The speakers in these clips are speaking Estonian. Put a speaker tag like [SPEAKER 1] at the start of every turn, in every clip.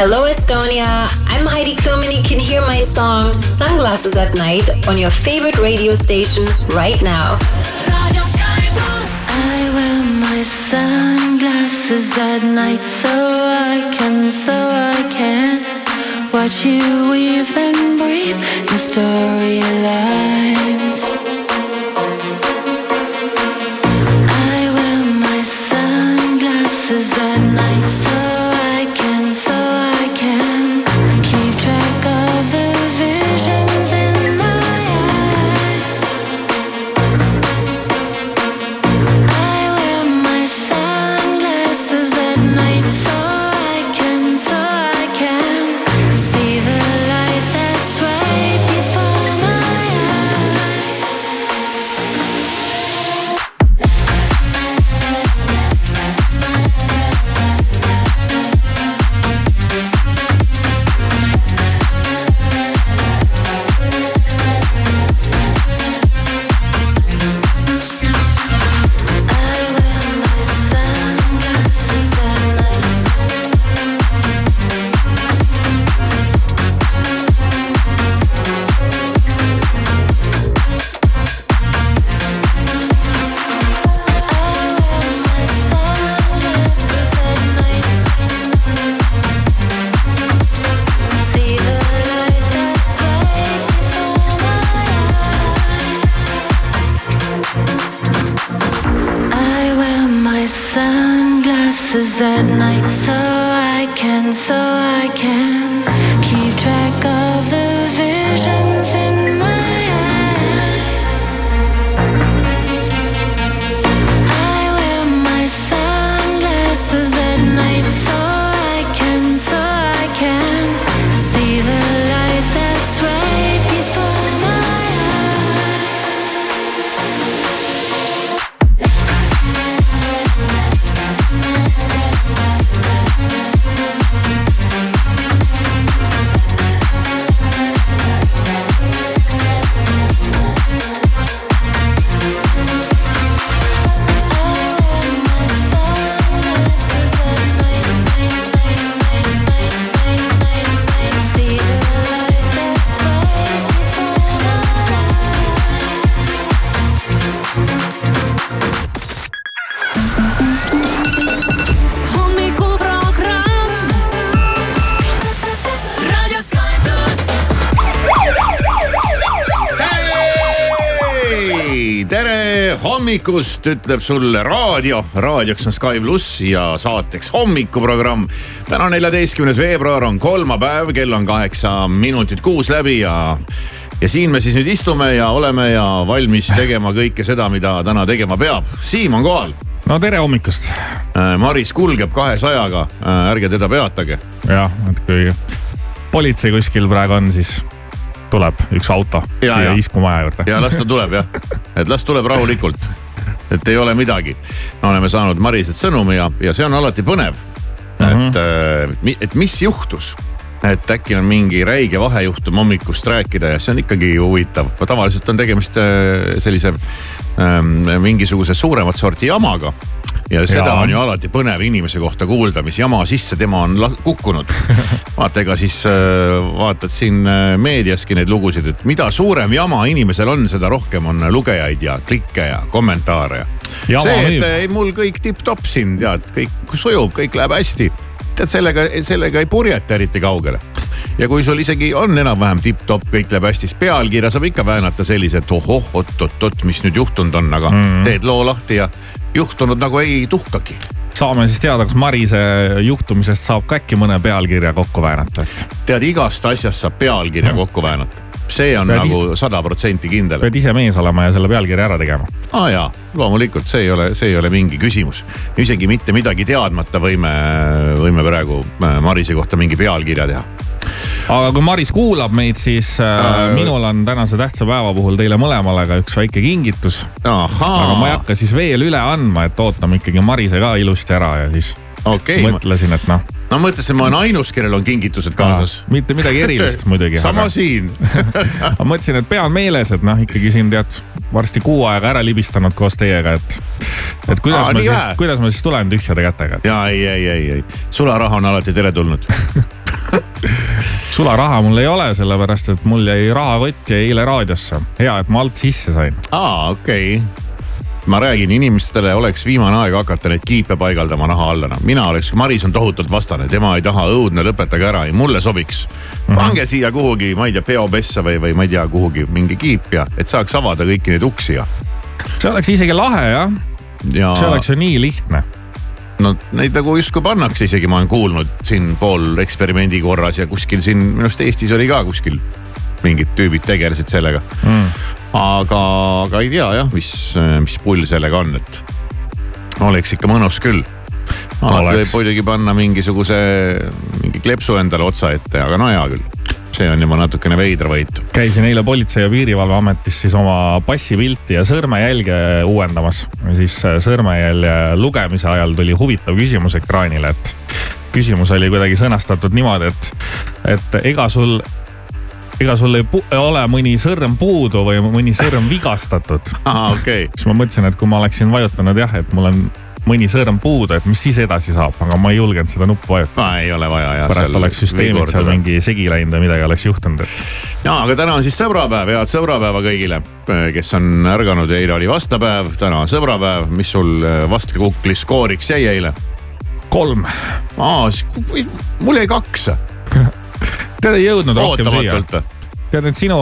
[SPEAKER 1] Hello, Estonia. I'm Heidi Klum, and you can hear my song Sunglasses at Night on your favorite radio station right now.
[SPEAKER 2] I wear my sunglasses at night so I can, so I can watch you weave and breathe your storylines. I I can, so I can keep track of the visions
[SPEAKER 3] hommikust, ütleb sulle raadio, raadioks on Sky pluss ja saateks hommikuprogramm. täna, neljateistkümnes veebruar on kolmapäev, kell on kaheksa minutit kuus läbi ja ja siin me siis nüüd istume ja oleme ja valmis tegema kõike seda, mida täna tegema peab. Siim on kohal.
[SPEAKER 4] no tere hommikust.
[SPEAKER 3] Maris kulgeb kahesajaga, ärge teda peatage.
[SPEAKER 4] jah, et kui politsei kuskil praegu on, siis tuleb üks auto
[SPEAKER 3] Ja,
[SPEAKER 4] siia
[SPEAKER 3] ja.
[SPEAKER 4] Isku maja juurde.
[SPEAKER 3] ja las ta tuleb jah, et las tuleb rahulikult, et ei ole midagi. me oleme saanud Mariselt sõnumi ja, ja see on alati põnev. et mm, -hmm. et mis juhtus, et äkki on mingi räige vahejuhtum hommikust rääkida ja see on ikkagi huvitav. tavaliselt on tegemist äh, sellise ähm, mingisuguse suuremat sorti jamaga ja seda
[SPEAKER 4] Jaa.
[SPEAKER 3] on ju alati põnev inimese kohta kuulda, mis jama sisse tema on kukkunud. vaata, ega siis äh, vaatad siin äh, meediaski neid lugusid, et mida suurem jama inimesel on, seda rohkem on lugejaid ja klikke ja kommentaare ja. See, et ei, mul kõik tipp-topp siin tead, kõik sujub, kõik läheb hästi. Tead sellega, sellega ei purjeta eriti kaugele. ja kui sul isegi on enam-vähem tipp-topp, kõik läheb hästi, siis pealkirja saab ikka väänata sellise, et ohoh, oot-oot-oot, mis nüüd juhtunud on, aga mm. teed loo lahti ja juhtunud nagu ei tuhkagi.
[SPEAKER 4] saame siis teada, kas Marise juhtumisest saab ka äkki mõne pealkirja kokku väänata, et
[SPEAKER 3] tead, igast asjast saab pealkirja kokku väänata. See on
[SPEAKER 4] Pead
[SPEAKER 3] nagu sada protsenti kindel.
[SPEAKER 4] pead ise mees olema ja selle pealkirja ära tegema.
[SPEAKER 3] aa ah, jaa, loomulikult see ei ole, see ei ole mingi küsimus. isegi mitte midagi teadmata võime, võime praegu äh, Marise kohta mingi pealkirja teha.
[SPEAKER 4] aga kui Maris kuulab meid, siis äh, minul on tänase tähtsa päeva puhul teile mõlemale ka üks väike kingitus. aga ma ei hakka siis veel üle andma, et ootame ikkagi Marise ka ilusti ära ja siis
[SPEAKER 3] okei okay,,
[SPEAKER 4] mõtlesin, et noh,
[SPEAKER 3] no mõtlesin, ma olen ainus, kellel on kingitused kaasas.
[SPEAKER 4] mitte midagi erilist muidugi.
[SPEAKER 3] sama aga... siin.
[SPEAKER 4] ma mõtlesin, et pean meeles, et noh, ikkagi siin tead varsti kuu aega ära libistanud koos teiega, et, et kuidas
[SPEAKER 3] Aa,
[SPEAKER 4] ma siis kuidas ma siis tulen tühjade kätega, et
[SPEAKER 3] ja ei, ei, ei, ei, sularaha on alati teretulnud.
[SPEAKER 4] sularaha mul ei ole, sellepärast et mul jäi rahakott jäi eile raadiosse. hea, et ma alt sisse sain.
[SPEAKER 3] aa, okei okay ma räägin, inimestele oleks viimane aeg hakata neid kiipe paigaldama naha alla, noh. mina oleks, Maris on tohutult vastane, tema ei taha õudne, lõpetage ära, mulle sobiks. Mhm. pange siia kuhugi, ma ei tea, peopessa või, või ma ei tea, kuhugi mingi kiip ja, et saaks avada kõiki neid uksi ja.
[SPEAKER 4] see oleks isegi lahe jah ja.... see oleks ju nii lihtne
[SPEAKER 3] no neid nagu justkui pannakse isegi, ma olen kuulnud siin pool eksperimendi korras ja kuskil siin minu arust Eestis oli ka kuskil mingid tüübid tegelesid sellega mm aga, aga ei tea jah, mis, mis pull sellega on, et oleks ikka mõnus küll. alati võib muidugi panna mingisuguse, mingi kleepsu endale otsa ette, aga no hea küll see on juba natukene veidravõitu.
[SPEAKER 4] käisin eile Politsei- ja Piirivalveametis siis oma passipilti ja sõrmejälge uuendamas. siis äh, sõrmejälje lugemise ajal tuli huvitav küsimus ekraanile, et küsimus oli kuidagi sõnastatud niimoodi, et, et ega sul ega sul ei ole mõni sõrm puudu või mõni sõrm vigastatud
[SPEAKER 3] aa, okei okay..
[SPEAKER 4] siis ma mõtlesin, et kui ma oleksin vajutanud jah, et mul on mõni sõrm puudu, et mis siis edasi saab, aga ma ei julgenud seda nuppu vajutada.
[SPEAKER 3] ei ole vaja jah.
[SPEAKER 4] pärast oleks süsteemid seal mingi segi läinud või midagi oleks juhtunud, et.
[SPEAKER 3] ja, aga täna on siis sõbrapäev, head sõbrapäeva kõigile, kes on ärganud, eile oli vastlapäev, täna on sõbrapäev, mis sul eh, vastlakukli skooriks jäi eile?
[SPEAKER 4] kolm.
[SPEAKER 3] aa, mul jäi kaks
[SPEAKER 4] tead, ei jõudnud rohkem siia. tead, need sinu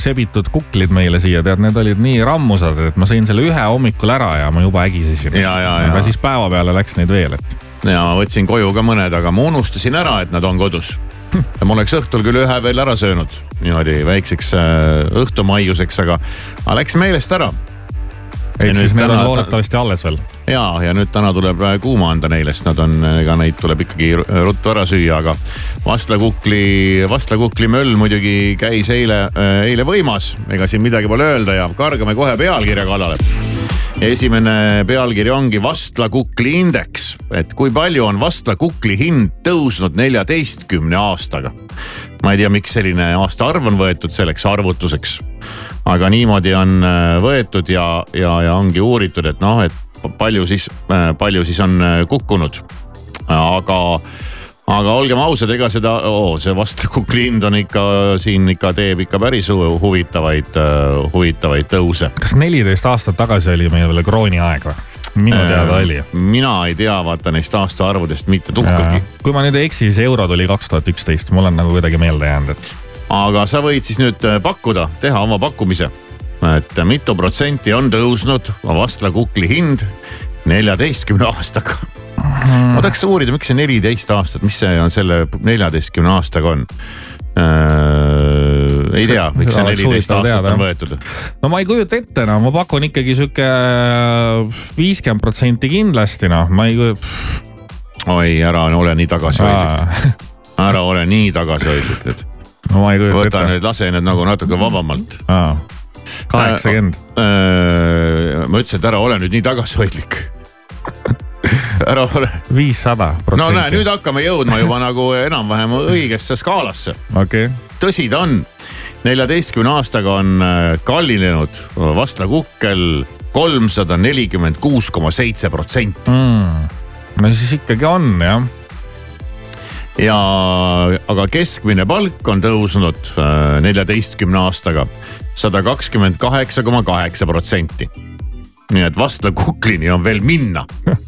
[SPEAKER 4] sebitud kuklid meile siia, tead, need olid nii rammusad, et ma sõin selle ühe hommikul ära ja ma juba ägisesin. aga siis päeva peale läks neid veel, et.
[SPEAKER 3] ja ma võtsin koju ka mõned, aga ma unustasin ära, et nad on kodus ja ma oleks õhtul küll ühe veel ära söönud, niimoodi väikseks äh, õhtumaiuseks, aga, aga läks meelest ära
[SPEAKER 4] ehk siis need on loodetavasti alles veel.
[SPEAKER 3] ja, ja nüüd täna tuleb äh, kuuma anda neile, sest nad on, ega neid tuleb ikkagi ruttu ära süüa, aga vastlakukli, vastlakukli möll muidugi käis eile, äh, eile võimas, ega siin midagi pole öelda ja kargame kohe pealkirja kallale esimene pealkiri ongi vastlakukli indeks, et kui palju on vastlakukli hind tõusnud neljateistkümne aastaga. ma ei tea, miks selline aastaarv on võetud selleks arvutuseks. aga niimoodi on äh, võetud ja, ja, ja ongi uuritud, et noh, et palju siis, äh, palju siis on äh, kukkunud. aga aga olgem ausad, ega seda oh,, see vastaku Clinton ikka siin ikka teeb ikka päris huvitavaid uh,, huvitavaid tõuse.
[SPEAKER 4] kas neliteist aastat tagasi oli meil veel krooni aeg või? minu äh, teada oli.
[SPEAKER 3] mina ei tea vaata neist aastaarvudest mitte tuhkagi.
[SPEAKER 4] kui ma nüüd ei eksi, siis euro tuli kaks tuhat üksteist, mul on nagu kuidagi meelde jäänud, et.
[SPEAKER 3] aga sa võid siis nüüd äh, pakkuda, teha oma pakkumise. et mitu protsenti on tõusnud Vastla kukli hind neljateistkümne aastaga ma tahaks uurida, miks see neliteist aastat, mis see on selle neljateistkümne aastaga on äh,? ei tea, miks see neliteist aastat teada, on võetud?
[SPEAKER 4] no ma ei kujuta ette, no ma pakun ikkagi sihuke äh, viiskümmend protsenti kindlasti noh, ma ei kujuta.
[SPEAKER 3] oi, ära ole nii tagasihoidlik. ära ole nii tagasihoidlik nüüd.
[SPEAKER 4] no ma ei kujuta
[SPEAKER 3] ette. võta nüüd, lase nüüd nagu natuke vabamalt.
[SPEAKER 4] kaheksakümmend.
[SPEAKER 3] Äh, äh, ma ütlesin, et ära ole nüüd nii tagasihoidlik ära ole.
[SPEAKER 4] viissada protsenti.
[SPEAKER 3] no näe, nüüd hakkame jõudma juba nagu enam-vähem õigesse skaalasse.
[SPEAKER 4] okei okay..
[SPEAKER 3] tõsi ta on, neljateistkümne aastaga on äh, kallinenud Vastla kukkel kolmsada nelikümmend kuus koma seitse protsenti.
[SPEAKER 4] Hmm. no siis ikkagi on jah
[SPEAKER 3] ja, aga keskmine palk on tõusnud äh, neljateistkümne aastaga sada kakskümmend kaheksa koma kaheksa protsenti. nii et Vastla kuklini on veel minna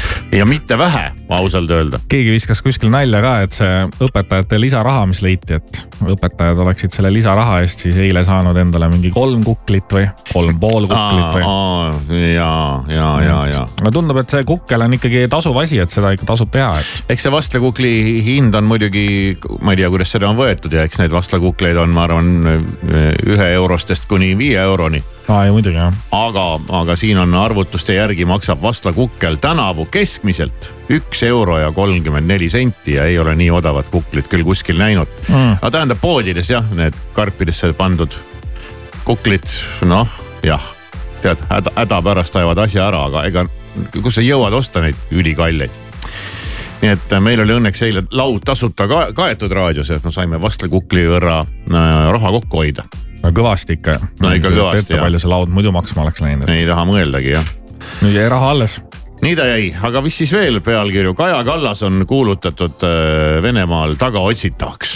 [SPEAKER 3] ja mitte vähe, ausalt öelda.
[SPEAKER 4] keegi viskas kuskil nalja ka, et see õpetajate lisaraha, mis leiti, et õpetajad oleksid selle lisaraha eest siis eile saanud endale mingi kolm kuklit või kolm pool kuklit
[SPEAKER 3] või. ja, ja, ja, ja.
[SPEAKER 4] no tundub, et see kukkel on ikkagi tasuv asi, et seda ikka tasub teha, et.
[SPEAKER 3] eks see vastlakukli hind on muidugi, ma ei tea, kuidas seda on võetud ja eks neid vastlakukleid on, ma arvan, ühe eurostest kuni viie euroni
[SPEAKER 4] aa ja muidugi jah.
[SPEAKER 3] aga, aga siin on arvutuste järgi maksab vastlakukkel tänavu keskmiselt üks euro ja kolmkümmend neli senti ja ei ole nii odavat kuklit küll kuskil näinud mm.. aga tähendab poodides jah, need karpidesse pandud kuklid, noh jah, tead häda, häda pärast ajavad asja ära, aga ega kus sa jõuad osta neid ülikalleid nii et äh, meil oli õnneks eile laud tasuta ka kaetud raadios, et me saime vastlakukli võrra äh, raha kokku hoida
[SPEAKER 4] no kõvasti ikka.
[SPEAKER 3] no ikka kõvasti
[SPEAKER 4] jah. palju see laud muidu maksma oleks läinud
[SPEAKER 3] ei taha mõeldagi jah.
[SPEAKER 4] nüüd jäi raha alles.
[SPEAKER 3] Nii ta jäi, aga mis siis veel pealkirju, Kaja Kallas on kuulutatud äh, Venemaal tagaotsitavaks.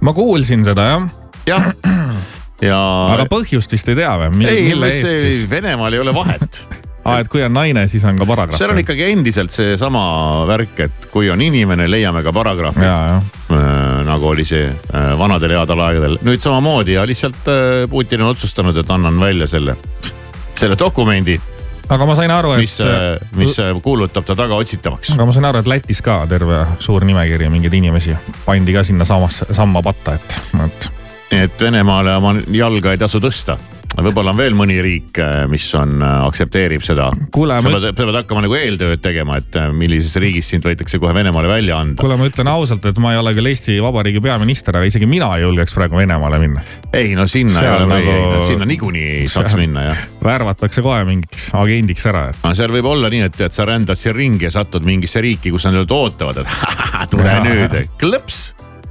[SPEAKER 4] ma kuulsin seda jah.
[SPEAKER 3] jah, ja.
[SPEAKER 4] aga põhjust vist ei tea või?
[SPEAKER 3] ei, see Venemaal ei ole vahet
[SPEAKER 4] aa, et kui on naine, siis on ka paragrahv.
[SPEAKER 3] seal on ikkagi endiselt seesama värk, et kui on inimene, leiame ka paragrahvi. Äh, nagu oli see äh, vanadel headel aegadel, nüüd samamoodi ja lihtsalt äh, Putin on otsustanud, et annan välja selle, selle dokumendi
[SPEAKER 4] aga ma sain aru, et.
[SPEAKER 3] mis, mis kuulutab ta tagaotsitavaks.
[SPEAKER 4] aga ma sain aru, et Lätis ka terve suur nimekiri mingeid inimesi pandi ka sinna samasse, samma patta, et, et.
[SPEAKER 3] Et Venemaale oma jalga ei tasu tõsta võib-olla on veel mõni riik, äh, mis on, äh, aktsepteerib seda. sa pead, pead hakkama nagu eeltööd tegema, et äh, millises riigis sind võetakse kohe Venemaale välja anda.
[SPEAKER 4] kuule, ma ütlen ausalt, et ma ei ole küll Eesti Vabariigi peaminister, aga isegi mina ei julgeks praegu Venemaale minna.
[SPEAKER 3] ei no sinna seal ei ole nagu... või, sinna niikuinii ei saaks minna jah.
[SPEAKER 4] värvatakse kohe mingiks agendiks ära et....
[SPEAKER 3] aga seal võib olla nii, et, et sa rändad siin ringi ja satud mingisse riiki, kus nad ootavad, et tule ja. nüüd, klõps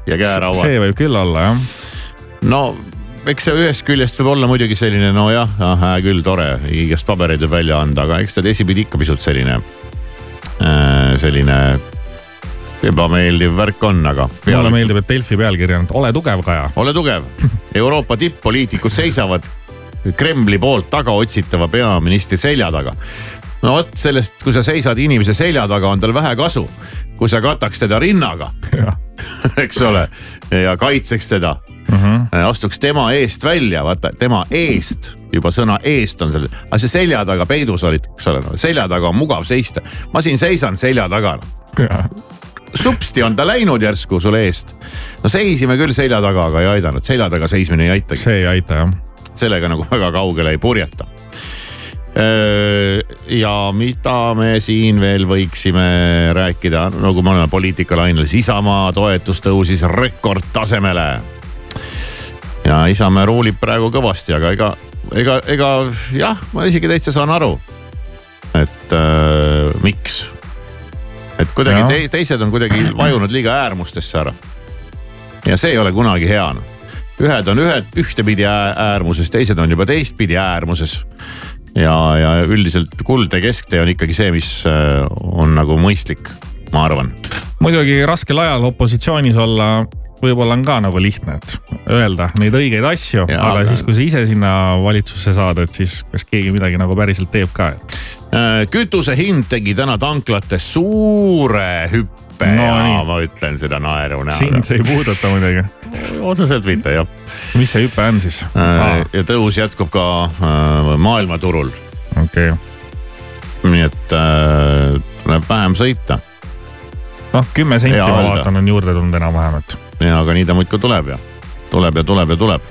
[SPEAKER 3] ja käerauad.
[SPEAKER 4] see võib küll olla jah.
[SPEAKER 3] No eks see ühest küljest võib olla muidugi selline nojah, hää küll, tore, igast pabereid võib välja anda, aga eks ta teisipidi ikka pisut selline, äh, selline ebameeldiv värk on, aga.
[SPEAKER 4] mulle meeldib, et Delfi pealkiri on ole tugev, Kaja.
[SPEAKER 3] ole tugev, Euroopa tipp-poliitikud seisavad Kremli poolt tagaotsitava peaministri selja taga. No vot sellest, kui sa seisad inimese selja taga, on tal vähe kasu, kui sa kataks teda rinnaga eks ole, ja kaitseks teda mm. -hmm. astuks tema eest välja, vaata tema eest, juba sõna eest on seal, aga see selja taga peidus olid, eks ole no,, selja taga on mugav seista. ma siin seisan selja taga no. supsti on ta läinud järsku sulle eest. no seisime küll selja taga, aga ei aidanud, selja taga seismine ei aitagi.
[SPEAKER 4] see ei aita jah.
[SPEAKER 3] sellega nagu väga kaugele ei purjeta ja mida me siin veel võiksime rääkida, no kui me oleme poliitikalainel, siis Isamaa toetus tõusis rekordtasemele. ja Isamaa ruulib praegu kõvasti, aga ega, ega, ega jah, ma isegi täitsa saan aru, et äh, miks. et kuidagi te, teised on kuidagi vajunud liiga äärmustesse ära. ja see ei ole kunagi hea noh ühed on ühed ühtepidi äärmuses, teised on juba teistpidi äärmuses ja, ja üldiselt kuldne kesktee on ikkagi see, mis äh, on nagu mõistlik, ma arvan.
[SPEAKER 4] muidugi raskel ajal opositsioonis olla võib-olla on ka nagu lihtne, et öelda neid õigeid asju, aga, aga siis, kui sa ise sinna valitsusse saad, et siis kas keegi midagi nagu päriselt teeb ka, et.
[SPEAKER 3] Äh, kütuse hind tegi täna tanklates suure hüppe hüpe no, ja nii. ma ütlen seda naeru näoga.
[SPEAKER 4] sind see ei puuduta muidugi.
[SPEAKER 3] otseselt mitte jah.
[SPEAKER 4] mis see hüpe on siis
[SPEAKER 3] äh,? ja tõus jätkub ka äh, maailmaturul.
[SPEAKER 4] okei okay..
[SPEAKER 3] nii et äh, tuleb vähem sõita.
[SPEAKER 4] noh, kümme senti ja, ma vaatan, on juurde tulnud enam-vähem, et.
[SPEAKER 3] ja, aga nii ta muudkui tuleb ja tuleb ja tuleb ja tuleb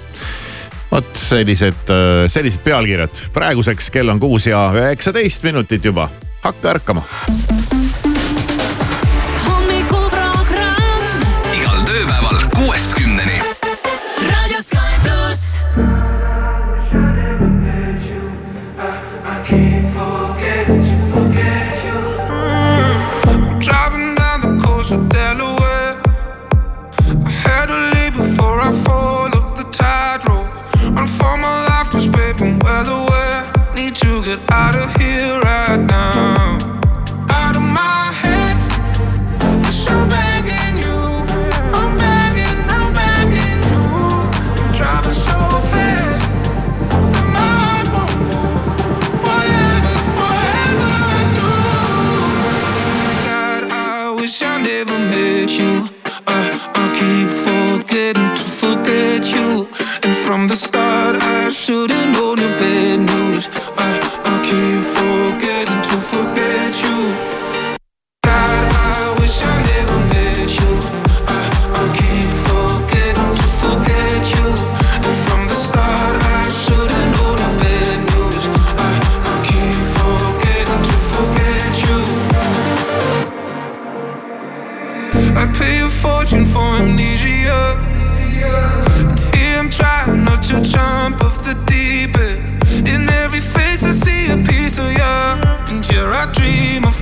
[SPEAKER 3] vot sellised, äh, sellised pealkirjad. praeguseks kell on kuus ja üheksateist minutit juba. hakka ärkama
[SPEAKER 5] get out of here right now. Out of my head, I'm begging you. I'm begging, I'm begging you. Driving so fast, the mind won't move. Whatever, whatever I do. God, I wish I never met you. Uh, I keep forgetting to forget you, and from the start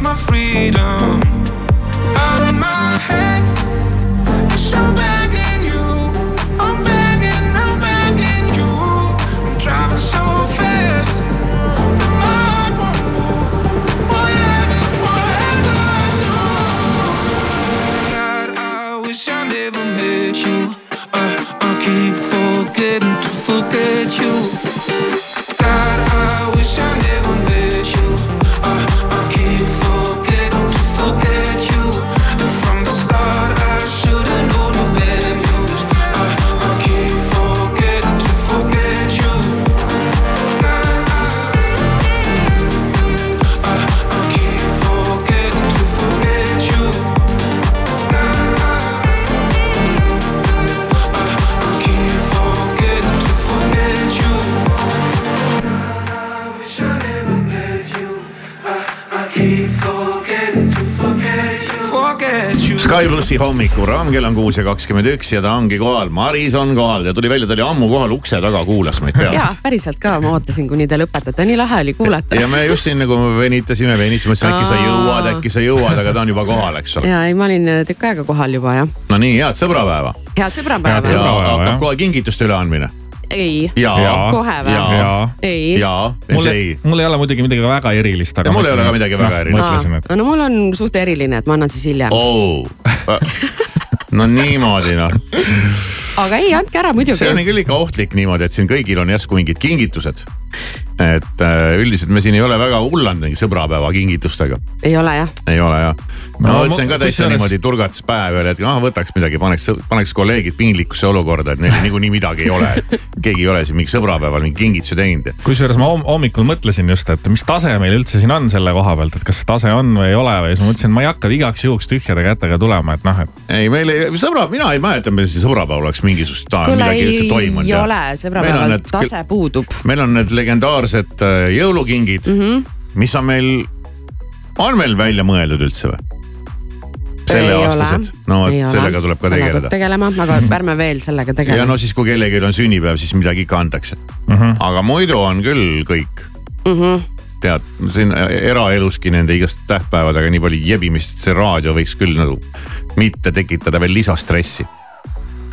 [SPEAKER 5] my freedom. Out of my head, I'm begging you. I'm begging, I'm begging you. I'm driving so fast that my heart won't move. Whatever, whatever I do. God, I wish I never met you. Uh, I keep forgetting to forget.
[SPEAKER 3] Sky plussi hommikuraam, kell on kuus ja kakskümmend üks ja ta ongi kohal, Maris on kohal ja tuli välja, ta oli ammu kohal ukse taga, kuulas meid
[SPEAKER 6] ja
[SPEAKER 3] pealt.
[SPEAKER 6] päriselt ka, ma ootasin, kuni te lõpetate, nii lahe oli kuulata.
[SPEAKER 3] ja me just siin nagu venitasime, venitasime, mõtlesime äkki sa jõuad, äkki sa jõuad, aga ta on juba kohal, eks ole.
[SPEAKER 6] ja ei, ma olin tükk aega kohal juba jah.
[SPEAKER 3] no nii, head sõbrapäeva.
[SPEAKER 6] head sõbrapäeva
[SPEAKER 3] ja
[SPEAKER 4] sõbra-. Sõbrapäeva,
[SPEAKER 3] hakkab
[SPEAKER 4] jah.
[SPEAKER 3] kohe kingituste üleandmine.
[SPEAKER 6] ei, kohe või ei.
[SPEAKER 3] ja,
[SPEAKER 4] mul
[SPEAKER 3] ei,
[SPEAKER 4] mul ei ole muidugi midagi väga erilist, aga.
[SPEAKER 3] Ja mul ei ole ka midagi väga erilist.
[SPEAKER 4] mõtlesin, et
[SPEAKER 6] no mul on suht eriline, et ma annan siis hiljem.
[SPEAKER 3] oh. no niimoodi noh,
[SPEAKER 6] aga ei, andke ära muidugi
[SPEAKER 3] see on. küll ikka ohtlik niimoodi, et siin kõigil on järsku mingid kingitused. et äh, üldiselt me siin ei ole väga hullanud mingi sõbrapäeva kingitustega,
[SPEAKER 6] ei ole jah.
[SPEAKER 3] ei ole jah. ma
[SPEAKER 4] No
[SPEAKER 3] mõtlesin ka täitsa niimoodi turgates päev veel, et ah võtaks midagi, paneks, paneks kolleegid piinlikusse olukorda, et neil niikuinii midagi ei ole, et keegi ei ole siin mingi sõbrapäeval mingi kingituse teinud.
[SPEAKER 4] kusjuures ma homm- hommikul mõtlesin just, et mis tase meil üldse siin on selle koha pealt, et kas tase on või ei ole või siis ma mõtlesin, ma ei hakka igaks juhuks tühjade kätega tulema, et noh, et
[SPEAKER 3] ei, meil ei, sõbra, mina ei mäleta, meil siin sõbrapäeval oleks mingisugust ah,
[SPEAKER 6] kuule
[SPEAKER 3] midagi üldse
[SPEAKER 6] ei
[SPEAKER 3] toimunud.
[SPEAKER 6] ole,
[SPEAKER 3] Meil on
[SPEAKER 6] sõbrapäeval
[SPEAKER 3] need-
[SPEAKER 6] tase puudub.
[SPEAKER 3] meil on need legendaarsed äh, jõulukingid mm,
[SPEAKER 6] Mhm.
[SPEAKER 3] -hmm. mis on meil, on meil välja mõeldud üldse või? selleaastased, no vot sellega tuleb ka tegeleda.
[SPEAKER 6] tegelema, aga ärme veel sellega
[SPEAKER 3] ja
[SPEAKER 6] tegeleme
[SPEAKER 3] no siis, kui kellelgi on sünnipäev, siis midagi ikka antakse mm. -hmm. aga muidu on küll kõik mm.
[SPEAKER 6] Mhm.
[SPEAKER 3] -hmm. tead, siin eraeluski nende igast tähtpäevadega nii palju jebimist, et see raadio võiks küll nagu mitte tekitada veel lisastressi.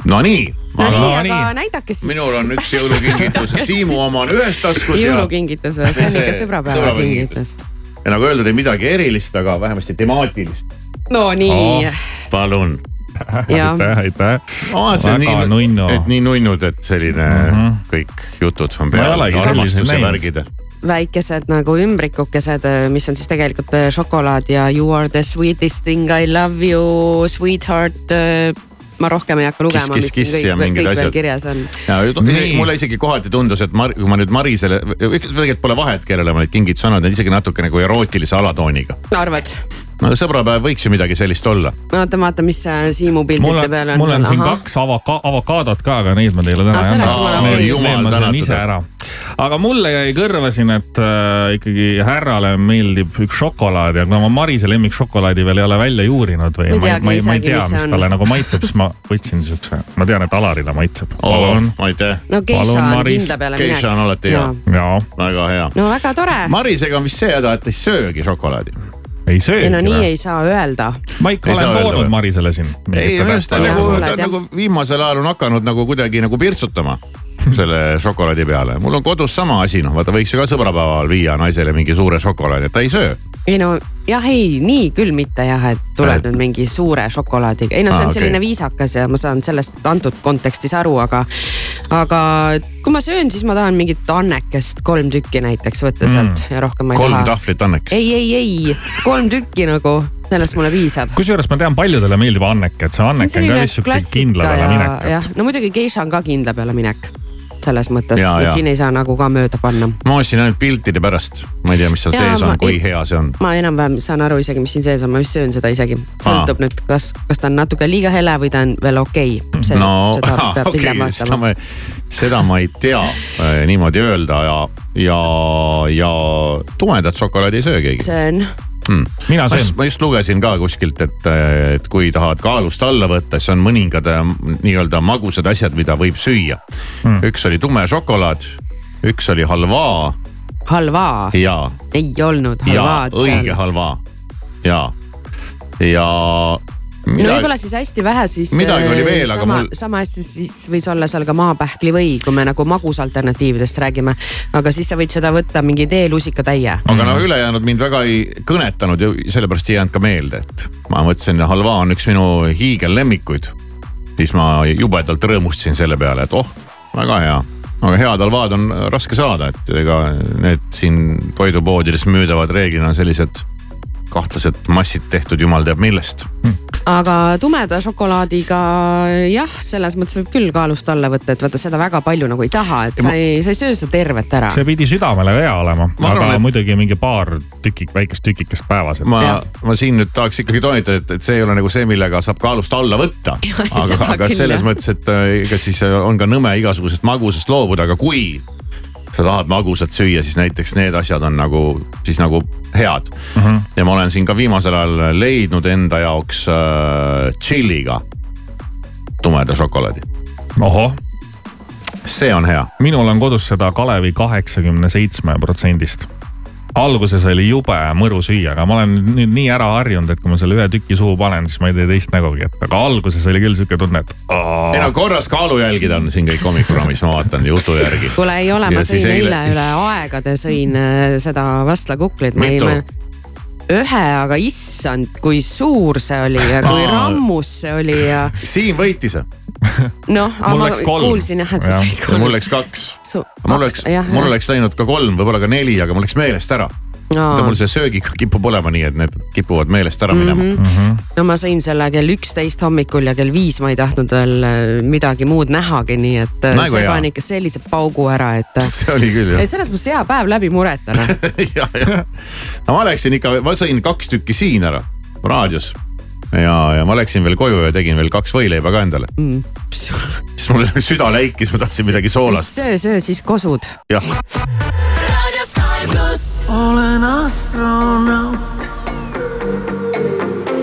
[SPEAKER 3] Nonii,
[SPEAKER 6] no
[SPEAKER 3] aga
[SPEAKER 6] nii, aga
[SPEAKER 4] nii.
[SPEAKER 6] näidake siis.
[SPEAKER 3] minul on üks jõulukingitus, Siimu oma on ühes taskus ja
[SPEAKER 6] jõulukingitus või, see on ikka sõbrapäeva kingitus.
[SPEAKER 3] ja nagu öeldud, ei midagi erilist, aga vähemasti temaatilist.
[SPEAKER 6] no nii
[SPEAKER 4] Oh.,
[SPEAKER 3] palun.
[SPEAKER 4] aitäh, aitäh. väga nunnu.
[SPEAKER 3] et nii nunnud, et selline mm. -hmm. kõik jutud on peal, armastuse värgid.
[SPEAKER 6] väikesed nagu ümbrikukesed, mis on siis tegelikult äh, šokolaad ja you are the sweetest thing I love you, sweetheart. Ma rohkem ei hakka lugema, mis
[SPEAKER 3] kiss
[SPEAKER 6] kõik,
[SPEAKER 3] mingid
[SPEAKER 6] kõik veel kirjas on.
[SPEAKER 3] mulle isegi kohati tundus, et Mar-, kui ma nüüd Marisele, tegelikult pole vahet, kellele ma neid kingitusi annan, need isegi natuke nagu erootilise alatooniga.
[SPEAKER 6] arvad?
[SPEAKER 3] No sõbrapäev võiks ju midagi sellist olla.
[SPEAKER 6] oota, vaata, mis äh, Siimu
[SPEAKER 4] mul
[SPEAKER 6] pildide peal
[SPEAKER 4] on, mul on siin kaks avaka-, avokaadot ka, aga neid ma teile täna
[SPEAKER 6] see
[SPEAKER 4] ei
[SPEAKER 6] okei.
[SPEAKER 3] Jumal tänatud.
[SPEAKER 4] ise ära. aga mulle jäi kõrva siin, et äh, ikkagi härrale meeldib üks šokolaad ja kuna ma Marise lemmikšokolaadi veel ei ole välja juurinud või
[SPEAKER 6] Ma ei
[SPEAKER 4] ma,
[SPEAKER 6] teagi
[SPEAKER 4] ma, ei- tea,
[SPEAKER 6] mis see
[SPEAKER 4] mis
[SPEAKER 6] on.
[SPEAKER 4] talle nagu maitseb, siis ma võtsin siukse, ma tean, et Alarile maitseb. palun.
[SPEAKER 3] tea,
[SPEAKER 6] no geisha on kindla peale
[SPEAKER 3] geisha on
[SPEAKER 6] minek.
[SPEAKER 3] alati hea,
[SPEAKER 4] jaa,
[SPEAKER 3] väga hea.
[SPEAKER 6] no väga tore.
[SPEAKER 3] Marisega on vist see häda, et ta ei söögi šokolaadi.
[SPEAKER 4] Ei söögi
[SPEAKER 6] ei no nii
[SPEAKER 4] või?
[SPEAKER 6] ei saa öelda.
[SPEAKER 4] ma ikka
[SPEAKER 3] Ei
[SPEAKER 4] olen toonud? Marisele siin.
[SPEAKER 3] ei, minu arust ta nagu, ta
[SPEAKER 6] jah.
[SPEAKER 3] nagu viimasel ajal on hakanud nagu kuidagi nagu pirtsutama selle šokolaadi peale. mul on kodus sama asi, noh vaata võiks ju ka sõbrapäeval viia naisele mingi suure šokolaadi, et ta ei söö.
[SPEAKER 6] Ei no jah, ei nii küll mitte jah, et tuleb
[SPEAKER 3] Et-
[SPEAKER 6] nüüd mingi suure šokolaadiga, ei no see on
[SPEAKER 3] okei.
[SPEAKER 6] selline viisakas ja ma saan sellest antud kontekstis aru, aga. aga kui ma söön, siis ma tahan mingit annekest, kolm tükki näiteks võtta sealt ja rohkem ma ei
[SPEAKER 3] kolm
[SPEAKER 6] taha.
[SPEAKER 3] tahvlit anneks.
[SPEAKER 6] ei, ei, ei, kolm tükki nagu, sellest mulle piisab.
[SPEAKER 4] kusjuures ma tean, paljudele meeldib anneke, et see anneke on ka vist siuke kindla peale minek.
[SPEAKER 6] jah, no muidugi geisha on ka kindla peale minek selles mõttes,
[SPEAKER 3] Ja,
[SPEAKER 6] et
[SPEAKER 3] ja.
[SPEAKER 6] siin ei saa nagu ka mööda panna.
[SPEAKER 3] ma ostsin ainult piltide pärast, ma ei tea, mis seal
[SPEAKER 6] Jaa,
[SPEAKER 3] sees on, kui hea see on.
[SPEAKER 6] ma enam-vähem saan aru isegi, mis siin sees on, ma vist söön seda isegi. sõltub nüüd, kas, kas ta on natuke liiga hele või ta on veel okei okay..
[SPEAKER 3] no okei okay,, seda ma, seda ma ei tea äh, niimoodi öelda ja, ja, ja tumedat šokolaadi ei söö keegi.
[SPEAKER 6] söön,
[SPEAKER 4] mina
[SPEAKER 3] ma
[SPEAKER 4] söön.
[SPEAKER 3] just, ma just lugesin ka kuskilt, et, et kui tahad kaalust alla võtta, siis on mõningad äh, nii-öelda magusad asjad, mida võib süüa. Hmm.. üks oli tume šokolaad, üks oli halvaa.
[SPEAKER 6] Halvaa,
[SPEAKER 3] ja,
[SPEAKER 6] ei olnud
[SPEAKER 3] ja
[SPEAKER 6] halvaad
[SPEAKER 3] õige halvaa. Ja, ja
[SPEAKER 6] no võib-olla siis hästi vähe, siis.
[SPEAKER 3] midagi oli veel, aga
[SPEAKER 6] sama,
[SPEAKER 3] mul.
[SPEAKER 6] sama hästi siis võis olla seal ka maapähkli või, kui me nagu magusalternatiividest räägime. aga siis sa võid seda võtta mingi teelusikatäie.
[SPEAKER 3] aga no ülejäänud mind väga ei kõnetanud ja sellepärast ei jäänud ka meelde, et ma mõtlesin, halva on üks minu hiigellemmikuid. siis ma jubedalt rõõmustasin selle peale, et oh, väga hea aga head halvad on raske saada, et ega need siin toidupoodides müüdavad reeglina sellised kahtlased massid tehtud jumal teab millest
[SPEAKER 6] aga tumeda šokolaadiga jah, selles mõttes võib küll kaalust alla võtta, et vaata seda väga palju nagu ei taha, et sa ei, sa ei söö seda tervet ära.
[SPEAKER 4] see pidi südamele hea olema,
[SPEAKER 3] Ma
[SPEAKER 4] aga
[SPEAKER 3] et-
[SPEAKER 4] muidugi mingi paar tükik, väikest tükikest päevas.
[SPEAKER 3] ma
[SPEAKER 6] Jah.,
[SPEAKER 3] ma siin nüüd tahaks ikkagi toonitada, et, et see ei ole nagu see, millega saab kaalust alla võtta. aga aga selles
[SPEAKER 6] jah.
[SPEAKER 3] mõttes, et äh, ega siis on ka nõme igasugusest magusast loobuda, aga kui sa tahad magusat süüa, siis näiteks need asjad on nagu siis nagu head mm. -hmm. ja ma olen siin ka viimasel ajal leidnud enda jaoks äh, tšilliga tumeda šokolaadi,
[SPEAKER 4] ohoh,
[SPEAKER 3] see on hea.
[SPEAKER 4] minul on kodus seda Kalevi kaheksakümne seitsme protsendist alguses oli jube mõru süüa, aga ma olen nüüd nii ära harjunud, et kui ma selle ühe tüki suhu panen, siis ma ei tee teist nägugi, et aga alguses oli küll sihuke tunne, et
[SPEAKER 3] ei no korras kaalujälgid on siin kõik hommikuprogrammis, ma vaatan jutu järgi.
[SPEAKER 6] kuule, ei ole, ma sõin
[SPEAKER 3] eile-
[SPEAKER 6] eile üle aegade sõin äh, seda vastlakuklit,
[SPEAKER 3] Mitu?
[SPEAKER 6] ühe, aga issand, kui suur see oli ja kui
[SPEAKER 3] Aa.
[SPEAKER 6] rammus see oli ja
[SPEAKER 3] Siim võitis,
[SPEAKER 6] noh,
[SPEAKER 4] Mul
[SPEAKER 6] ma
[SPEAKER 4] läks
[SPEAKER 6] kuulsin jah, et sa said
[SPEAKER 3] mul
[SPEAKER 6] kolm.
[SPEAKER 3] läks kaks mul
[SPEAKER 6] jah,,
[SPEAKER 3] mul oleks läinud ka kolm, võib-olla ka neli, aga mul läks meelest ära. Mul see söögiga kipub olema nii, et need kipuvad meelest ära minema mm.
[SPEAKER 6] Mhm.
[SPEAKER 3] -hmm.
[SPEAKER 6] no ma sõin selle kell üksteist hommikul ja kell viis ma ei tahtnud veel äh, midagi muud nähagi, nii et äh,
[SPEAKER 3] Nagu
[SPEAKER 6] see pani ikka sellise paugu ära, et.
[SPEAKER 3] see oli küll jah
[SPEAKER 6] ei, selles mõttes hea päev läbi mureta noh.
[SPEAKER 3] ja, ja. no ma läksin ikka, ma sõin kaks tükki siin ära raadios. ja, ja ma läksin veel koju ja tegin veel kaks võileiba ka endale mm.. siis mul süda läikis, ma tahtsin midagi soolast.
[SPEAKER 6] söö, söö siis kosud.
[SPEAKER 3] jah,
[SPEAKER 2] Radio Sky pluss.
[SPEAKER 7] Olen astronaut.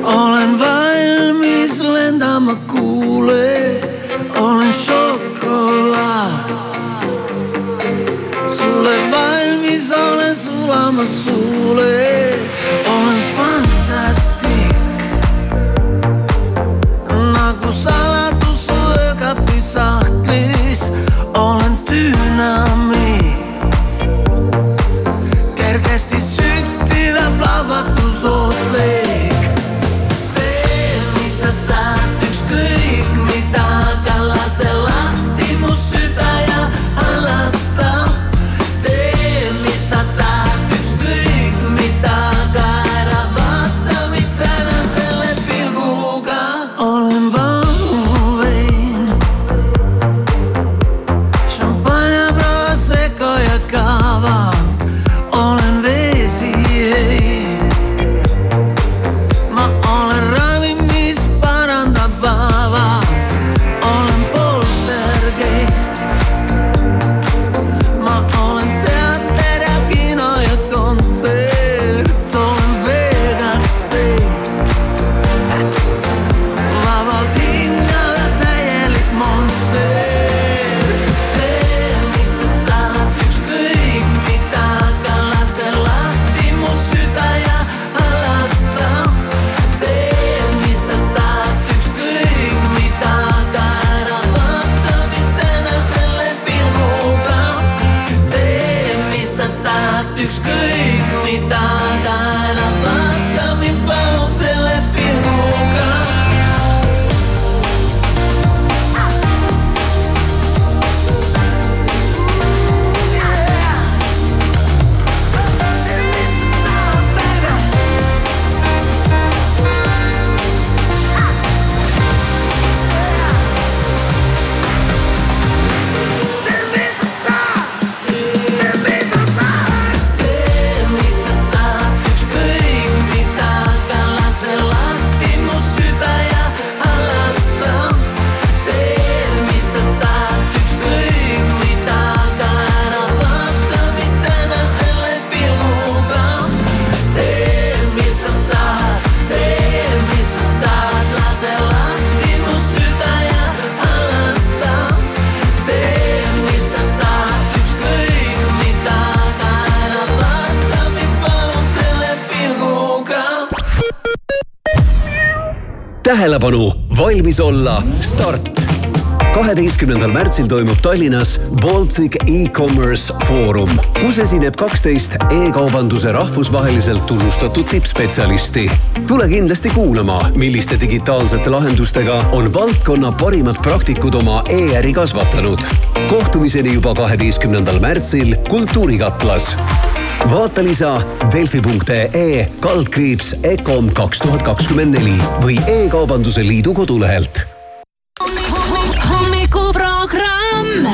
[SPEAKER 7] olen valmis lendama kuule, olen šokolaad. sulle valmis olen sulama suule, olen fantastik. nagu saladus su öökapi sahtlis,
[SPEAKER 8] tähelepanu, valmis olla, start kaheteistkümnendal märtsil toimub Tallinnas Baltic e-commerce foorum, kus esineb kaksteist e-kaubanduse rahvusvaheliselt tunnustatud tippspetsialisti. tule kindlasti kuulama, milliste digitaalsete lahendustega on valdkonna parimad praktikud oma e-äri kasvatanud. kohtumiseni juba kaheteistkümnendal märtsil Kultuurikatlas vaata lisa delfi.ee kaldkriips EKOM kaks tuhat kakskümmend neli või E-kaubanduse Liidu kodulehelt
[SPEAKER 7] hommikuprogramm.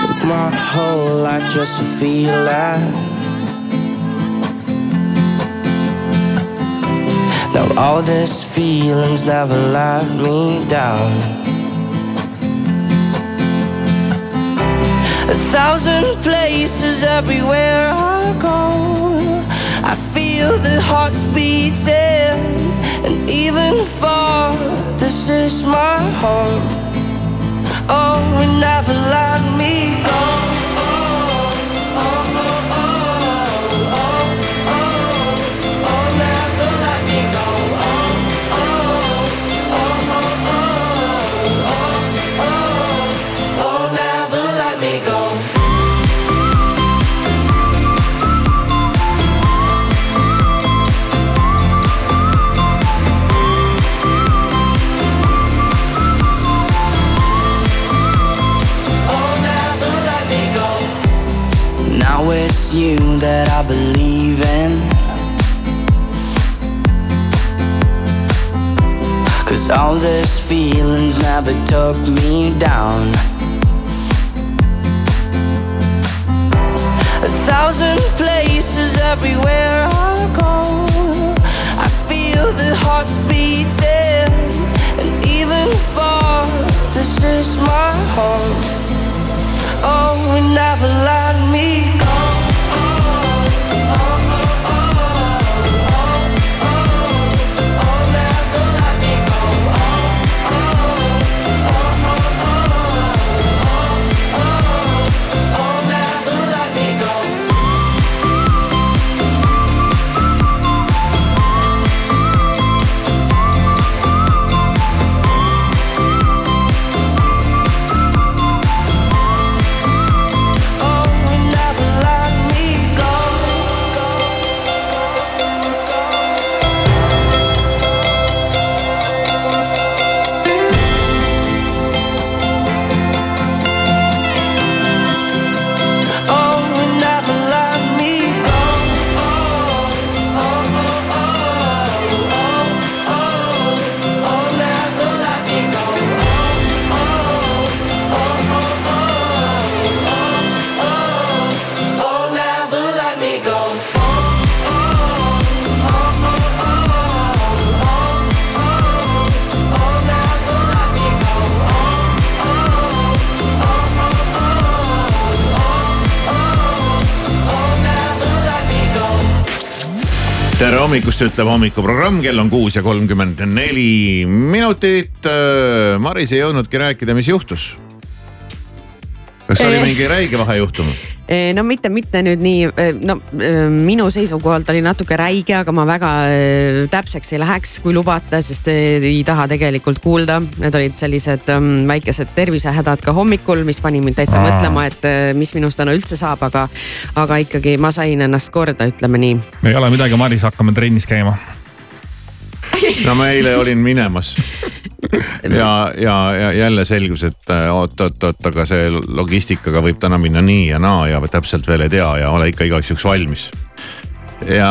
[SPEAKER 9] Took my whole life just to feel alive. Now all these feelings never let me down. A thousand places everywhere I go. I feel the hearts beating, and even far, this is my home. Oh, and never let me go. Feelings never took me down. A thousand places everywhere I go. I feel the hearts beating, and even far, this is my home. Oh, and never let me go.
[SPEAKER 3] Tere hommikust, ütleb hommikuprogramm, kell on kuus ja kolmkümmend neli minutit. Maris ei jõudnudki rääkida, mis juhtus. Kas oli
[SPEAKER 6] Eh.
[SPEAKER 3] mingi räige vahejuhtum?
[SPEAKER 6] no mitte, mitte nüüd nii, no eh, minu seisukohalt oli natuke räige, aga ma väga eh, täpseks ei läheks, kui lubate, sest eh, ei taha tegelikult kuulda. Need olid sellised mm, väikesed tervisehädad ka hommikul, mis pani mind täitsa
[SPEAKER 4] Aa.
[SPEAKER 6] mõtlema, et eh, mis minust täna üldse saab, aga, aga ikkagi ma sain ennast korda, ütleme nii.
[SPEAKER 4] ei ole midagi, Maris, hakkame trennis käima.
[SPEAKER 3] no ma eile olin minemas ja, ja, ja jälle selgus, et äh, oot-oot-oot, aga see logistikaga võib täna minna nii ja naa ja täpselt veel ei tea ja ole ikka igaks juhuks valmis. ja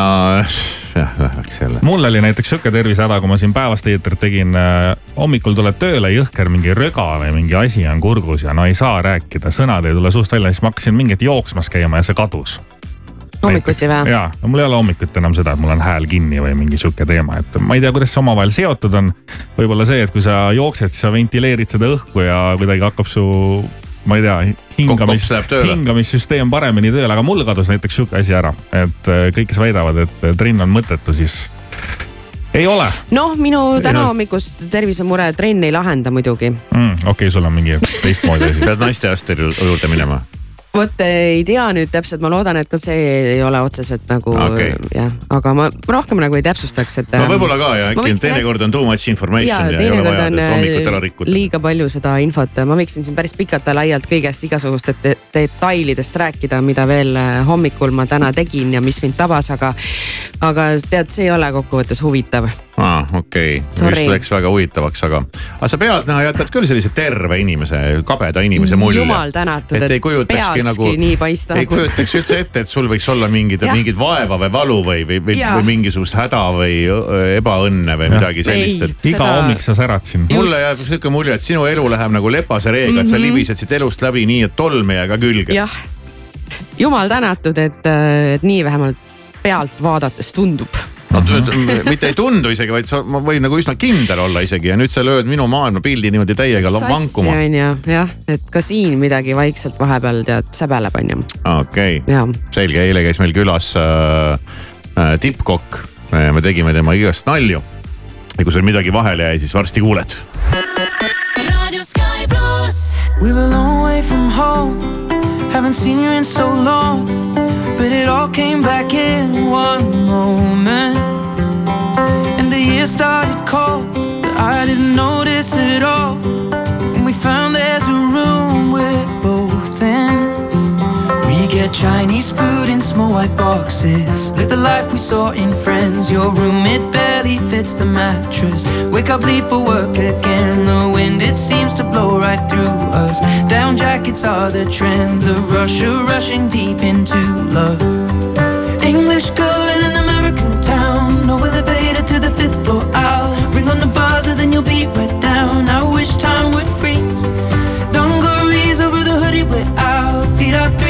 [SPEAKER 3] jah, läks jälle.
[SPEAKER 4] mul oli näiteks sihuke tervisehäda, kui ma siin päevast eetrit tegin. hommikul tuled tööle, jõhker mingi röga või mingi asi on kurgus ja no ei saa rääkida, sõnad ei tule suust välja, siis ma hakkasin mingit jooksmas käima ja see kadus.
[SPEAKER 6] Hommikuti või?
[SPEAKER 4] ja, no mul ei ole hommikuti enam seda, et mul on hääl kinni või mingi sihuke teema, et ma ei tea, kuidas see omavahel seotud on. võib-olla see, et kui sa jooksed, siis sa ventileerid seda õhku ja kuidagi hakkab su, ma ei tea, hingamis, hingamissüsteem paremini tööle, aga mul kadus näiteks sihuke asi ära, et äh, kõik, kes väidavad, et trenn on mõttetu, siis ei ole
[SPEAKER 6] noh, minu täna
[SPEAKER 4] no-
[SPEAKER 6] hommikust tervisemure trenn ei lahenda muidugi.
[SPEAKER 4] mm,. okei okay,, sul on mingi teistmoodi asi
[SPEAKER 3] pead naistearsti juurde minema.
[SPEAKER 6] Vot ei tea nüüd täpselt, ma loodan, et ka see ei ole otseselt nagu
[SPEAKER 3] Okei.
[SPEAKER 6] jah, aga ma rohkem nagu ei täpsustaks, et.
[SPEAKER 3] no võib-olla ka ja äkki teinekord on too much information
[SPEAKER 6] ja
[SPEAKER 3] ja, ei ole vaja et hommikut ära
[SPEAKER 6] äh,
[SPEAKER 3] rikkuda.
[SPEAKER 6] liiga palju seda infot, ma võiksin siin päris pikalt ja laialt kõigest igasugustest de detailidest rääkida, mida veel äh, hommikul ma täna tegin ja mis mind tabas, aga. Aga tead, see ei ole kokkuvõttes huvitav.
[SPEAKER 3] aa, okei okay., vist läks väga huvitavaks, aga, aga sa pealtnäha jätad küll sellise terve inimese, kabeda inimese mulje.
[SPEAKER 6] jumal tänatud,
[SPEAKER 3] et
[SPEAKER 6] et
[SPEAKER 3] ei kujutakski
[SPEAKER 6] pealtki
[SPEAKER 3] nagu,
[SPEAKER 6] nii paistab.
[SPEAKER 3] ei kujutaks üldse ette, et sul võiks olla mingid,
[SPEAKER 6] Jah.
[SPEAKER 3] mingid vaeva või valu või, või, või, või mingisugust häda või ebaõnne või midagi sellist, et.
[SPEAKER 4] iga
[SPEAKER 6] Seda-
[SPEAKER 4] hommik sa särad siin.
[SPEAKER 3] mulle jääb sihuke mulje, et sinu elu läheb nagu lepase reega mm, -hmm. et sa
[SPEAKER 6] Mhm.
[SPEAKER 3] libised siit elust läbi nii, et tolm ei jää ka külge.
[SPEAKER 6] jah, jumal tänatud, et, et nii vähemalt pealt vaadates tundub
[SPEAKER 3] no t- mitte ei tundu isegi, vaid sa, ma võin nagu üsna kindel olla isegi ja nüüd sa lööd minu maailmapildi niimoodi täiega la- vankuma.
[SPEAKER 6] on ju, jah, et ka siin midagi vaikselt vahepeal tead säbeleb on ju,
[SPEAKER 3] okei okay.,
[SPEAKER 6] ja
[SPEAKER 3] selge, eile käis meil külas äh, äh, tippkokk. me tegime tema igast nalju. ja kui sul midagi vahele jäi, siis varsti kuuled.
[SPEAKER 5] We were a long way from home. Haven't seen you in so long. But it all came back in one moment. And the year started cold. But I didn't notice it all. And we found there's Chinese food in small white boxes. Live the life we saw in Friends. Your room, it barely fits the mattress. Wake up, leave for work again. The wind, it seems to blow right through us. Down jackets are the trend. The rush of rushing deep into love. English girl in an American town. No elevator to the fifth floor. I'll ring on the buzzer, and then you'll be right down. I wish time would freeze. Dungarees over the hoodie, we're out. Feet are three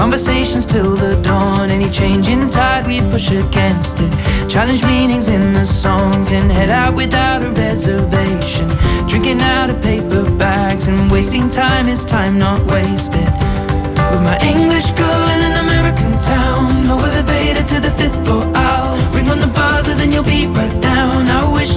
[SPEAKER 5] Conversations till the dawn. Any change in tide, we push against it. Challenge meanings in the songs and head out without a reservation. Drinking out of paper bags and wasting time is time not wasted. With my English girl in an American town. No elevator to the fifth floor. I'll ring on the buzzer, then you'll be right down. I wish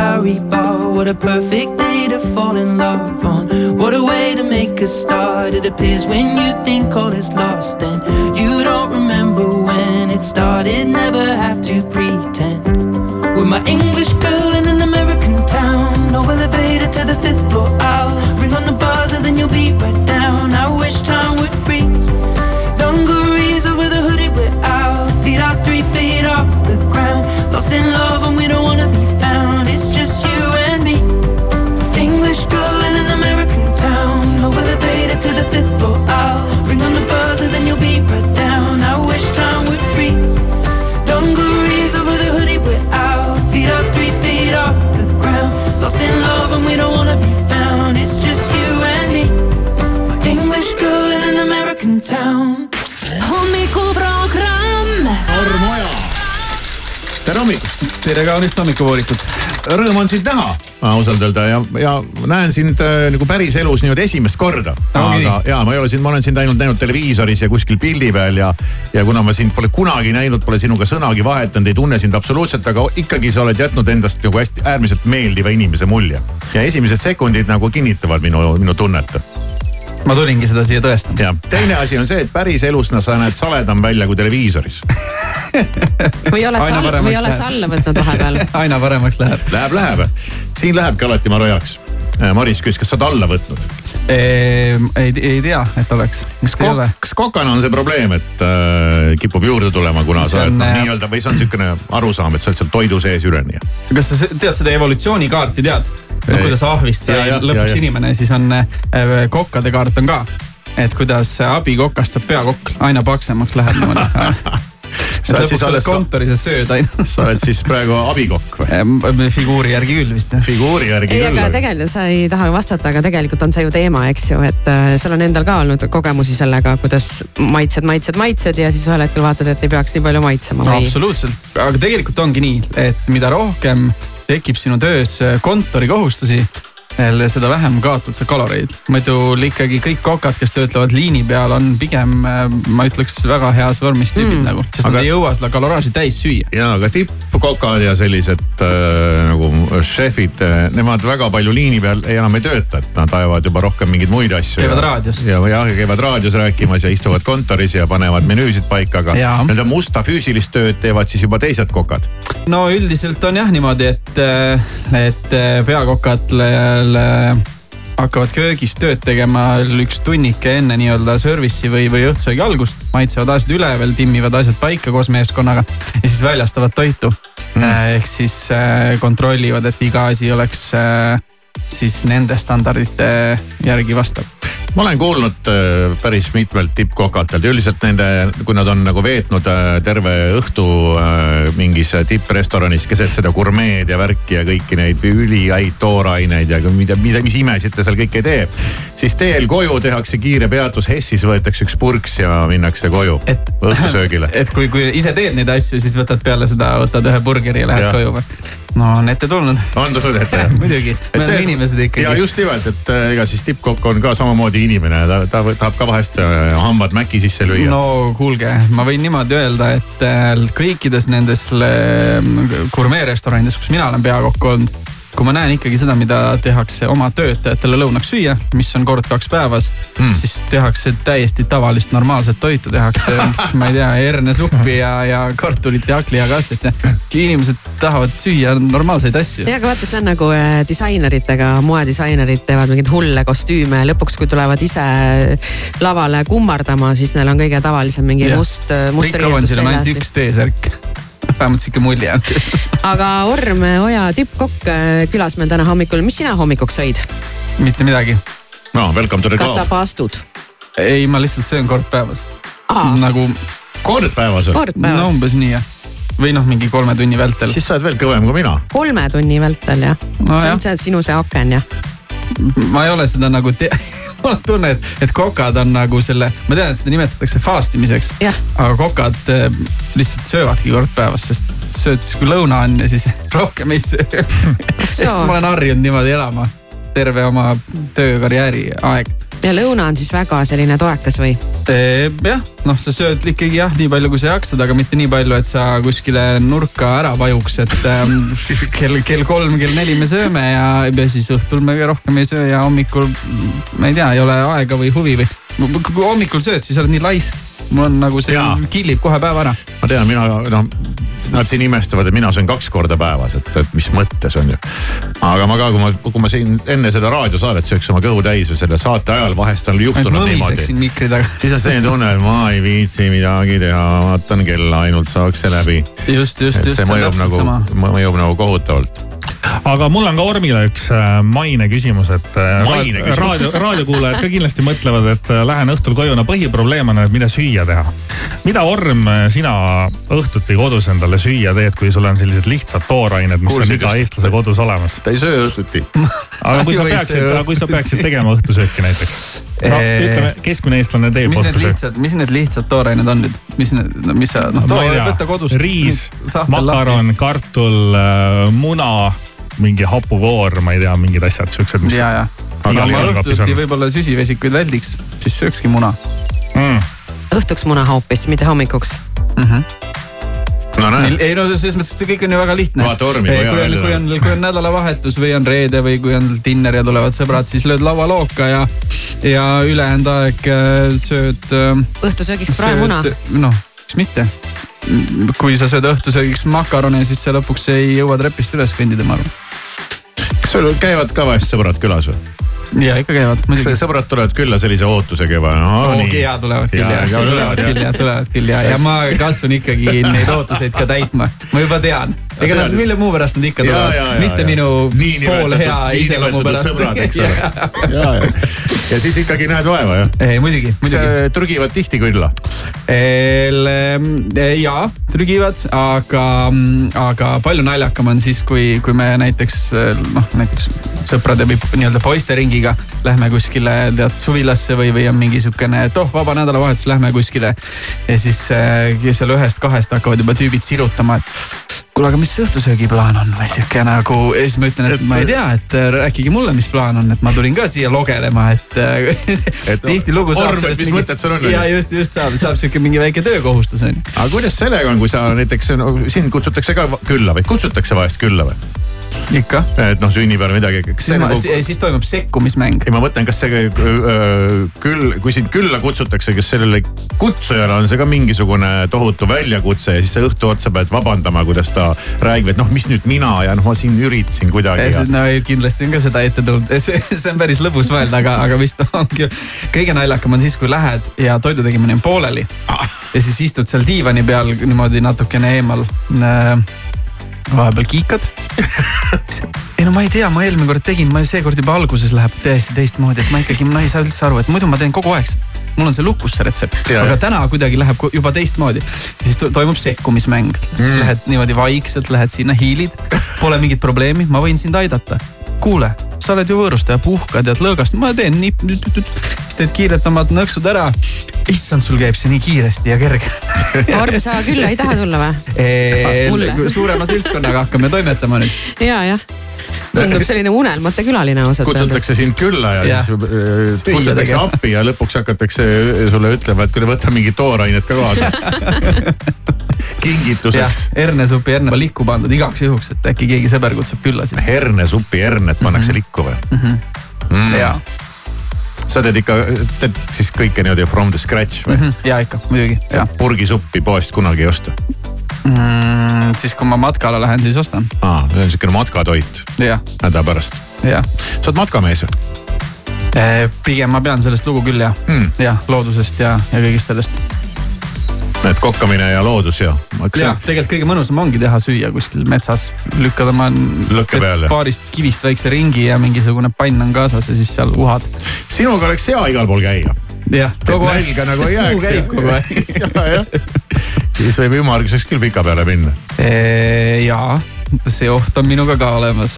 [SPEAKER 5] Bar. What a perfect day to fall in love on. What a way to make a start. It appears when you think all is lost, then you don't remember when it started. Never have to pretend. With my English girl in an American town. No elevator to the fifth floor. I'll ring on the buzzer, then you'll be right down.
[SPEAKER 3] Tere
[SPEAKER 10] kaunist hommikupoolikut.
[SPEAKER 3] rõõm on sind näha ausalt öelda ja, ja näen sind äh, nagu päriselus niimoodi esimest korda.
[SPEAKER 10] Ongi
[SPEAKER 3] aga ja ma ei ole sind, ma olen sind ainult näinud televiisoris ja kuskil pildi peal ja, ja kuna ma sind pole kunagi näinud, pole sinuga sõnagi vahetanud, ei tunne sind absoluutselt, aga ikkagi sa oled jätnud endast nagu hästi äärmiselt meeldiva inimese mulje. ja esimesed sekundid nagu kinnitavad minu, minu tunnet
[SPEAKER 10] ma tulingi seda siia tõestama.
[SPEAKER 3] ja teine asi on see, et päriselus no, sa näed saledam välja kui televiisoris.
[SPEAKER 6] või oled
[SPEAKER 10] Aina
[SPEAKER 6] sa, või oled sa alla võtnud vahepeal?
[SPEAKER 10] aina paremaks läheb.
[SPEAKER 3] Läheb, läheb. siin lähebki alati marojaks. Maris küsis, kas sa oled alla võtnud?
[SPEAKER 10] ei, ei tea, et oleks.
[SPEAKER 3] kas kok-, kas kokana on see probleem, et äh, kipub juurde tulema, kuna
[SPEAKER 10] See
[SPEAKER 3] sa oled noh
[SPEAKER 10] äh,
[SPEAKER 3] nii-öelda või see on niisugune arusaam, et sa oled seal toidu sees üleni?
[SPEAKER 10] kas sa tead seda evolutsioonikaarti, tead? no
[SPEAKER 3] Ei.
[SPEAKER 10] kuidas ahvist sai lõpuks
[SPEAKER 3] ja, ja.
[SPEAKER 10] inimene, siis on äh, kokkade kaart on ka. et kuidas abikokast saab peakokk, aina paksemaks läheb niimoodi.
[SPEAKER 3] sa oled siis alles,
[SPEAKER 10] kontoris ja sööd aina.
[SPEAKER 3] sa oled siis praegu abikokk või?
[SPEAKER 10] figuuri järgi küll vist jah.
[SPEAKER 3] figuuri järgi
[SPEAKER 6] ei,
[SPEAKER 3] küll
[SPEAKER 6] aga
[SPEAKER 3] aga....
[SPEAKER 6] tegelikult sa ei taha vastata, aga tegelikult on see ju teema, eks ju, et äh, sul on endal ka olnud kogemusi sellega, kuidas maitsed, maitsed, maitsed ja siis ühel hetkel vaatad, et ei peaks nii palju maitsema
[SPEAKER 10] no
[SPEAKER 6] või?
[SPEAKER 10] absoluutselt, aga tegelikult ongi nii, et mida rohkem tekib sinu töös kontorikohustusi, seda vähem kaotad sa kaloreid. muidu ikkagi kõik kokad, kes töötlevad liini peal, on pigem, ma ütleks, väga heas vormis tüübid mm. nagu, sest aga... Nad ei jõua seda kaloraaži täis süüa.
[SPEAKER 3] ja, aga tippkokad ja sellised äh, nagu šefid äh,, nemad väga palju liini peal ei, enam ei tööta, et nad ajavad juba rohkem mingeid muid asju.
[SPEAKER 10] Käivad raadios.
[SPEAKER 3] ja, jah, käivad raadios rääkimas ja istuvad kontoris ja panevad menüüsid paika, aga nii-öelda musta füüsilist tööd teevad siis juba teised kokad.
[SPEAKER 10] no üldiselt on jah niimoodi, et, et peakokad hakkavad köögis tööd tegema üks tunnike enne nii-öelda service'i või, või õhtusöögi algust. maitsevad asjad üle veel, timmivad asjad paika koos meeskonnaga ja siis väljastavad toitu mm.. ehk siis äh, kontrollivad, et iga asi oleks äh, siis nende standardite järgi vastav.
[SPEAKER 3] ma olen kuulnud äh, päris mitmelt tippkokatelt ja üldiselt nende, kui nad on nagu veetnud äh, terve õhtu äh, mingis tipprestoranis keset seda gurmeed ja värki ja kõiki neid ülihäid tooraineid ja mida, mida, mis imesid ta seal kõike ei tee. siis teel koju tehakse kiire peatus Hessis, võetakse üks purks ja minnakse koju
[SPEAKER 10] Et-
[SPEAKER 3] õhtusöögile.
[SPEAKER 10] et kui, kui ise teed neid asju, siis võtad peale seda, võtad ühe burgeri ja lähed
[SPEAKER 3] Jah.
[SPEAKER 10] koju või? No on ette tulnud.
[SPEAKER 3] on tulnud ette jah?
[SPEAKER 10] muidugi, me oleme inimesed
[SPEAKER 3] ja
[SPEAKER 10] ikkagi.
[SPEAKER 3] just nimelt, et äh, ega siis tippkokk on ka samamoodi inimene, ta, ta tahab ka vahest äh, hambad mäki sisse lüüa no..
[SPEAKER 10] kuulge, ma võin niimoodi öelda, et äh, kõikides nendes äh, gurmeerestoranides, kus mina olen peakokk olnud, kui ma näen ikkagi seda, mida tehakse oma töötajatele lõunaks süüa, mis on kord kaks päevas mm., siis tehakse täiesti tavalist normaalset toitu, tehakse, ma ei tea, hernesuppi ja, ja kartulit ja hakklihakastet ja inimesed tahavad süüa normaalseid asju.
[SPEAKER 6] ja aga vaata, see on nagu äh, disaineritega, moedisainerid teevad mingeid hulle kostüüme ja lõpuks, kui tulevad ise lavale kummardama, siis neil on kõige tavalisem mingi
[SPEAKER 10] Jah.
[SPEAKER 6] must, must
[SPEAKER 10] kõik kauan, seal on ainult
[SPEAKER 6] riietus
[SPEAKER 10] üks T-särk. Vähemalt sihuke mulje on.
[SPEAKER 6] aga Orm Oja tippkokk äh, külas meil täna hommikul, mis sina hommikuks sõid?
[SPEAKER 10] mitte midagi.
[SPEAKER 3] no welcome to the
[SPEAKER 6] kas sa
[SPEAKER 3] club.
[SPEAKER 6] paastud?
[SPEAKER 10] ei, ma lihtsalt söön kord päevas. Nagu,
[SPEAKER 3] kord päevas või?
[SPEAKER 6] kord
[SPEAKER 10] no
[SPEAKER 6] päevas,
[SPEAKER 10] umbes nii jah. või noh, mingi kolme tunni vältel.
[SPEAKER 3] siis sa oled veel kõvem kui mina.
[SPEAKER 6] kolme tunni vältel jah? see
[SPEAKER 10] nojah
[SPEAKER 6] on, see sinu see aken jah?
[SPEAKER 10] Ma ei ole seda nagu te-, mul on tunne, et, et kokad on nagu selle, ma tean, et seda nimetatakse fast imiseks. Aga kokad äh, lihtsalt söövadki kord päevas, sest sööd siis kui lõuna on ja siis rohkem ei söö. sest ma olen harjunud niimoodi elama terve oma töökarjääri aeg.
[SPEAKER 6] Ja lõuna on siis väga selline toekas või?
[SPEAKER 10] jah, noh, sa sööd ikkagi jah, nii palju, kui sa jaksad, aga mitte nii palju, et sa kuskile nurka ära vajuks, et ähm, kell, kell kolm, kell neli me sööme ja, ja siis õhtul me rohkem ei söö ja hommikul ma ei tea, ei ole aega või huvi või. kui hommikul sööd, siis oled nii laisk. mul on nagu see
[SPEAKER 3] Jaa.
[SPEAKER 10] killib kohe päeva ära.
[SPEAKER 3] ma tean, mina noh, nad siin imestavad, et mina söön kaks korda päevas, et, et mis mõttes on ju. aga ma ka, kui ma, kui ma siin enne seda raadiosaadet sööks oma kõhu täis või selle saate ajal vahest on juhtunud niimoodi siis on selline tunne, et ma ei viitsi midagi teha, vaatan kella, ainult saaks see läbi.
[SPEAKER 10] just, just, just,
[SPEAKER 3] see mõjub nagu mõjub nagu kohutavalt.
[SPEAKER 4] aga mul on ka Ormile üks äh, maine küsimus, et äh,
[SPEAKER 3] Maine küsimus.
[SPEAKER 4] raadio, raadiokuulajad ka kindlasti mõtlevad, et äh, lähen õhtul koju, no põhiprobleem on, et mida süüa teha. mida Orm, sina õhtuti kodus endale süüa teed, kui sul on sellised lihtsad toorained, mis
[SPEAKER 3] Kuulsid
[SPEAKER 4] on iga eestlase kodus olemas?
[SPEAKER 3] ta ei söö õhtuti.
[SPEAKER 4] aga kui sa peaksid
[SPEAKER 10] söö,
[SPEAKER 4] kui sa peaksid tegema õhtusööki näiteks no,?
[SPEAKER 10] Eh,
[SPEAKER 4] ütleme, keskmine eestlane teeb
[SPEAKER 10] mis need
[SPEAKER 4] õhtusööki.
[SPEAKER 10] lihtsad, mis need lihtsad toorained on nüüd, mis need, no mis sa, noh, võta
[SPEAKER 4] tea
[SPEAKER 10] kodust.
[SPEAKER 4] riis, makaron, kartul, muna, mingi hapukoor, ma ei tea, mingid asjad siuksed, mis.
[SPEAKER 10] ja, ja. Aga ma õhtuti
[SPEAKER 4] on.
[SPEAKER 10] võib-olla süsivesikuid väldiks, siis söökski muna.
[SPEAKER 4] Mm.
[SPEAKER 6] õhtuks muna hoopis, mitte hommikuks.
[SPEAKER 3] No
[SPEAKER 10] ei no selles mõttes, see kõik on ju väga lihtne.
[SPEAKER 3] Vaata Ormi,
[SPEAKER 10] kui
[SPEAKER 3] kui
[SPEAKER 10] on, kui on, kui on nädalavahetus või on reede või kui on dinner ja tulevad sõbrad, siis lööd laualooka ja ja ülejäänud aeg äh, sööd äh,
[SPEAKER 6] õhtusöögiks praemuna.
[SPEAKER 10] noh, miks mitte. kui sa sööd õhtusöögiks makarone, siis sa lõpuks ei jõua trepist üles kõndida, ma arvan.
[SPEAKER 3] kas sul käivad ka vahest sõbrad külas või?
[SPEAKER 10] Ja ikka käivad
[SPEAKER 3] sõbrad tulevad külla sellise ootusega juba? No,?
[SPEAKER 10] oogi ja tulevad küll ja, ja tulevad küll ja tulevad küll ja, ja ma katsun ikkagi neid ootuseid ka täitma. ma juba tean, ega nad, mille muu pärast nad ikka
[SPEAKER 3] Ja,
[SPEAKER 10] tulevad
[SPEAKER 3] ja, ja,,
[SPEAKER 10] mitte
[SPEAKER 3] ja.
[SPEAKER 10] minu
[SPEAKER 3] Niinimetatud-
[SPEAKER 10] pool hea iseloomu pärast.
[SPEAKER 3] sõbrad, eks ole. ja, ja, ja siis ikkagi näed vaeva jah?
[SPEAKER 10] ei, muidugi, muidugi.
[SPEAKER 3] trügivad tihti külla.
[SPEAKER 10] ja trügivad, aga, aga palju naljakam on siis, kui, kui me näiteks noh, näiteks sõprade või nii-öelda poisteringiga lähme kuskile tead suvilasse või, või on mingi sihukene, et oh, vaba nädalavahetus, lähme kuskile. ja siis äh, seal ühest-kahest hakkavad juba tüübid sirutama, et kuule, aga mis õhtusöögiplaan on või sihuke nagu ja siis ma ütlen, et ma ei tea, et äh, rääkige mulle, mis plaan on, et ma tulin ka siia logelema, et, et
[SPEAKER 3] Et
[SPEAKER 10] tihtilugu saab
[SPEAKER 3] Orm, et mis mõtted sul on,
[SPEAKER 10] ja just, just saab, saab sihuke mingi väike töökohustus on ju.
[SPEAKER 3] aga kuidas sellega on, kui sa näiteks no, sind kutsutakse ka külla või kutsutakse vahest külla või?
[SPEAKER 10] ikka.
[SPEAKER 3] et noh, sünnipäev või midagi,
[SPEAKER 10] siis,
[SPEAKER 3] nagu
[SPEAKER 10] siis toimub sekkumismäng.
[SPEAKER 3] ei ma mõtlen, kas see öö, küll, kui sind külla kutsutakse, kas sellele kutsujale on see ka mingisugune tohutu väljakutse ja siis sa õhtu otsa pead vabandama, kuidas ta räägib, et noh, mis nüüd mina ja noh, ma siin üritasin kuidagi ja
[SPEAKER 10] no kindlasti on ka seda ette tulnud, see, see on päris lõbus mõelda, aga, aga vist ongi. kõige naljakam on siis, kui lähed ja toidu tegemine on pooleli ja siis istud seal diivani peal niimoodi natukene eemal äh,. Vahepeal kiikad. ei no ma ei tea, ma eelmine kord tegin, ma seekord juba alguses läheb täiesti teistmoodi, et ma ikkagi, ma ei saa üldse aru, et muidu ma teen kogu aeg seda mul on see lukus see retsept,
[SPEAKER 3] Ja,
[SPEAKER 10] aga
[SPEAKER 3] ja.
[SPEAKER 10] täna kuidagi läheb juba teistmoodi. siis to- toimub sekkumismäng mm., siis lähed niimoodi vaikselt, lähed sinna, hiilid, pole mingit probleemi, ma võin sind aidata. kuule, sa oled ju võõrustaja, puhka, tead lõõgast, ma teen nii, teed kiirelt omad nõksud ära. issand, sul käib see nii kiiresti ja kerge.
[SPEAKER 6] Orm, sa külla ei taha tulla või?
[SPEAKER 10] Suurema seltskonnaga hakkame toimetama nüüd.
[SPEAKER 6] ja, jah. tundub selline unelmate külaline ausalt öeldes.
[SPEAKER 3] kutsutakse sind külla ja, ja. Siis öö,
[SPEAKER 10] Süüa
[SPEAKER 3] kutsutakse
[SPEAKER 10] tegema.
[SPEAKER 3] appi ja lõpuks hakatakse sulle ütlema, et kuule, võta mingit toorainet ka kaasa. kingituseks.,
[SPEAKER 10] hernesupi herne likku pandud igaks juhuks, et äkki keegi sõber kutsub külla siis.
[SPEAKER 3] hernesupi hernet pannakse likku või?
[SPEAKER 10] Mhm. ja,
[SPEAKER 3] sa teed ikka, teed siis kõike niimoodi from the scratch või mm?
[SPEAKER 10] ja ikka muidugi,
[SPEAKER 3] -hmm. purgisuppi poest kunagi ei osta
[SPEAKER 10] mm,. siis kui ma matkale lähen, siis ostan,
[SPEAKER 3] aa, see on siukene matkatoit häda pärast. sa oled matkamees või?
[SPEAKER 10] pigem ma pean sellest lugu küll jah
[SPEAKER 3] Hmm.
[SPEAKER 10] jah, loodusest ja, ja kõigest sellest.
[SPEAKER 3] Et kokkamine ja loodus ja.
[SPEAKER 10] ja tegelikult kõige mõnusam ongi teha süüa kuskil metsas, lükkad oma paarist kivist väikse ringi ja mingisugune pann on kaasas ja siis seal uhad.
[SPEAKER 3] sinuga oleks hea igal pool käia.
[SPEAKER 10] jah, kogu aeg
[SPEAKER 3] nagu ei
[SPEAKER 10] suu käib kogu aeg.
[SPEAKER 3] jah. siis võib ümmarguseks küll pika peale minna.
[SPEAKER 10] jaa, see oht on minuga ka olemas.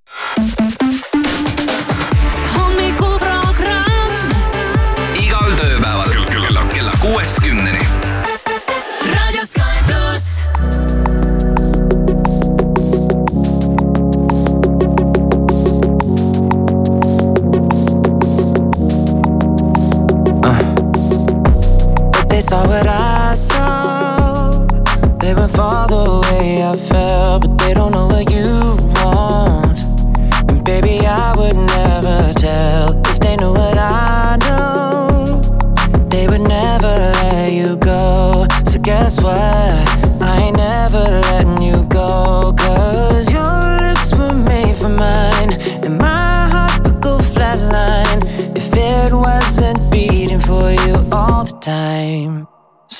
[SPEAKER 5] Saw what I saw. They went far the way I felt, but they don't know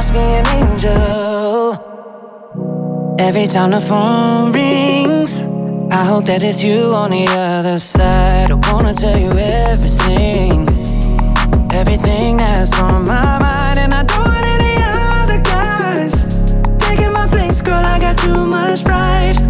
[SPEAKER 5] must be an angel. Every time the phone rings, I hope that it's you on the other side. I wanna tell you everything, everything that's on my mind, and I don't want any other guys taking my place, girl. I got too much pride.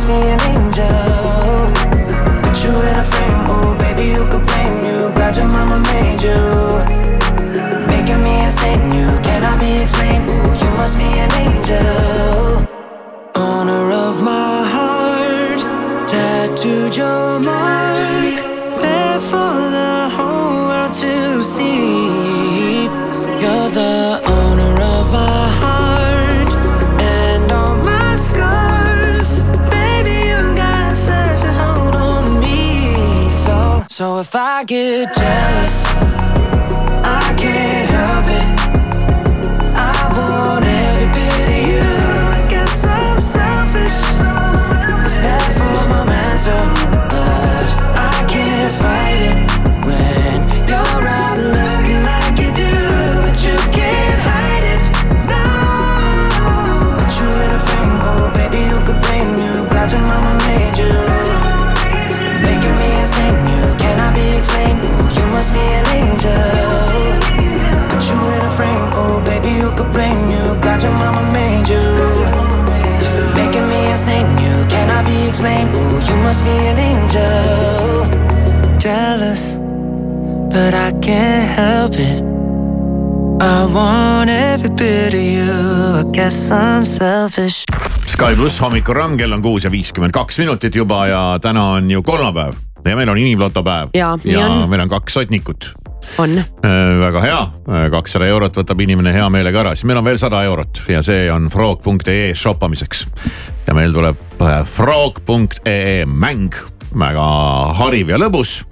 [SPEAKER 5] Ooh, you must be if I get jealous, be explained. Ooh, you must be an angel. Jealous, but I can't help it. I want every bit of you. I guess I'm selfish.
[SPEAKER 3] Sky pluss hommikuramm, kell on kuus ja viiskümmend kaks minutit juba ja täna on ju kolmapäev ja meil on inimloto päev.
[SPEAKER 6] Nii
[SPEAKER 3] ja
[SPEAKER 6] on.
[SPEAKER 3] meil on kaks sotnikut.
[SPEAKER 6] On
[SPEAKER 3] väga hea, kakssada eurot võtab inimene hea meelega ära, siis meil on veel sada eurot ja see on frog.ee shoppamiseks. ja meil tuleb äh, frog.ee mäng, väga hariv ja lõbus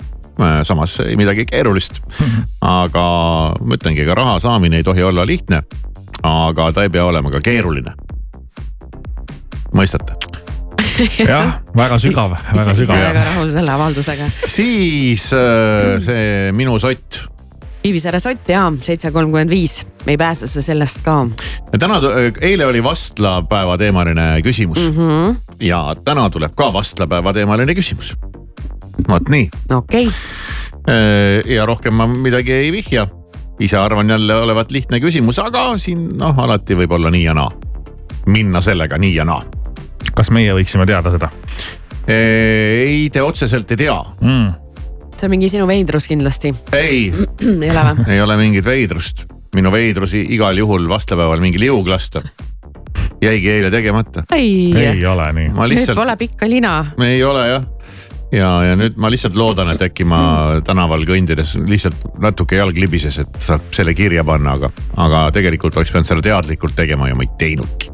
[SPEAKER 3] samas ei midagi keerulist. aga ma ütlengi, ega raha saamine ei tohi olla lihtne. aga ta ei pea olema ka keeruline. mõistate?
[SPEAKER 4] jah, väga sügav, väga sügav.
[SPEAKER 6] väga rahul selle avaldusega.
[SPEAKER 3] siis äh, see minu sott.
[SPEAKER 6] Kivisäre sott ja seitse kolmkümmend viis, ei pääse sa sellest ka.
[SPEAKER 3] täna, eile oli vastlapäeva teemaline küsimus
[SPEAKER 6] mm. -hmm.
[SPEAKER 3] ja täna tuleb ka vastlapäeva teemaline küsimus. vot nii.
[SPEAKER 6] okei
[SPEAKER 3] okay.. ja rohkem ma midagi ei vihja. ise arvan jälle olevat lihtne küsimus, aga siin noh, alati võib olla nii ja naa. minna sellega nii ja naa.
[SPEAKER 4] Kas meie võiksime teada seda?
[SPEAKER 3] ei, te otseselt ei tea
[SPEAKER 4] mm.
[SPEAKER 6] see on mingi sinu veidrus kindlasti.
[SPEAKER 3] ei
[SPEAKER 6] ei ole või?
[SPEAKER 3] ei ole mingit veidrust. minu veidrusi igal juhul vastlapäeval mingi liug lasta. jäigi eile tegemata.
[SPEAKER 6] ei,
[SPEAKER 4] ei ole nii.
[SPEAKER 6] nüüd
[SPEAKER 3] lihtsalt...
[SPEAKER 6] pole pikka lina.
[SPEAKER 3] ei ole jah ja, ja nüüd ma lihtsalt loodan, et äkki ma tänaval kõndides lihtsalt natuke jalg libises, et saab selle kirja panna, aga, aga tegelikult oleks pidanud seda teadlikult tegema ja ma ei teinudki.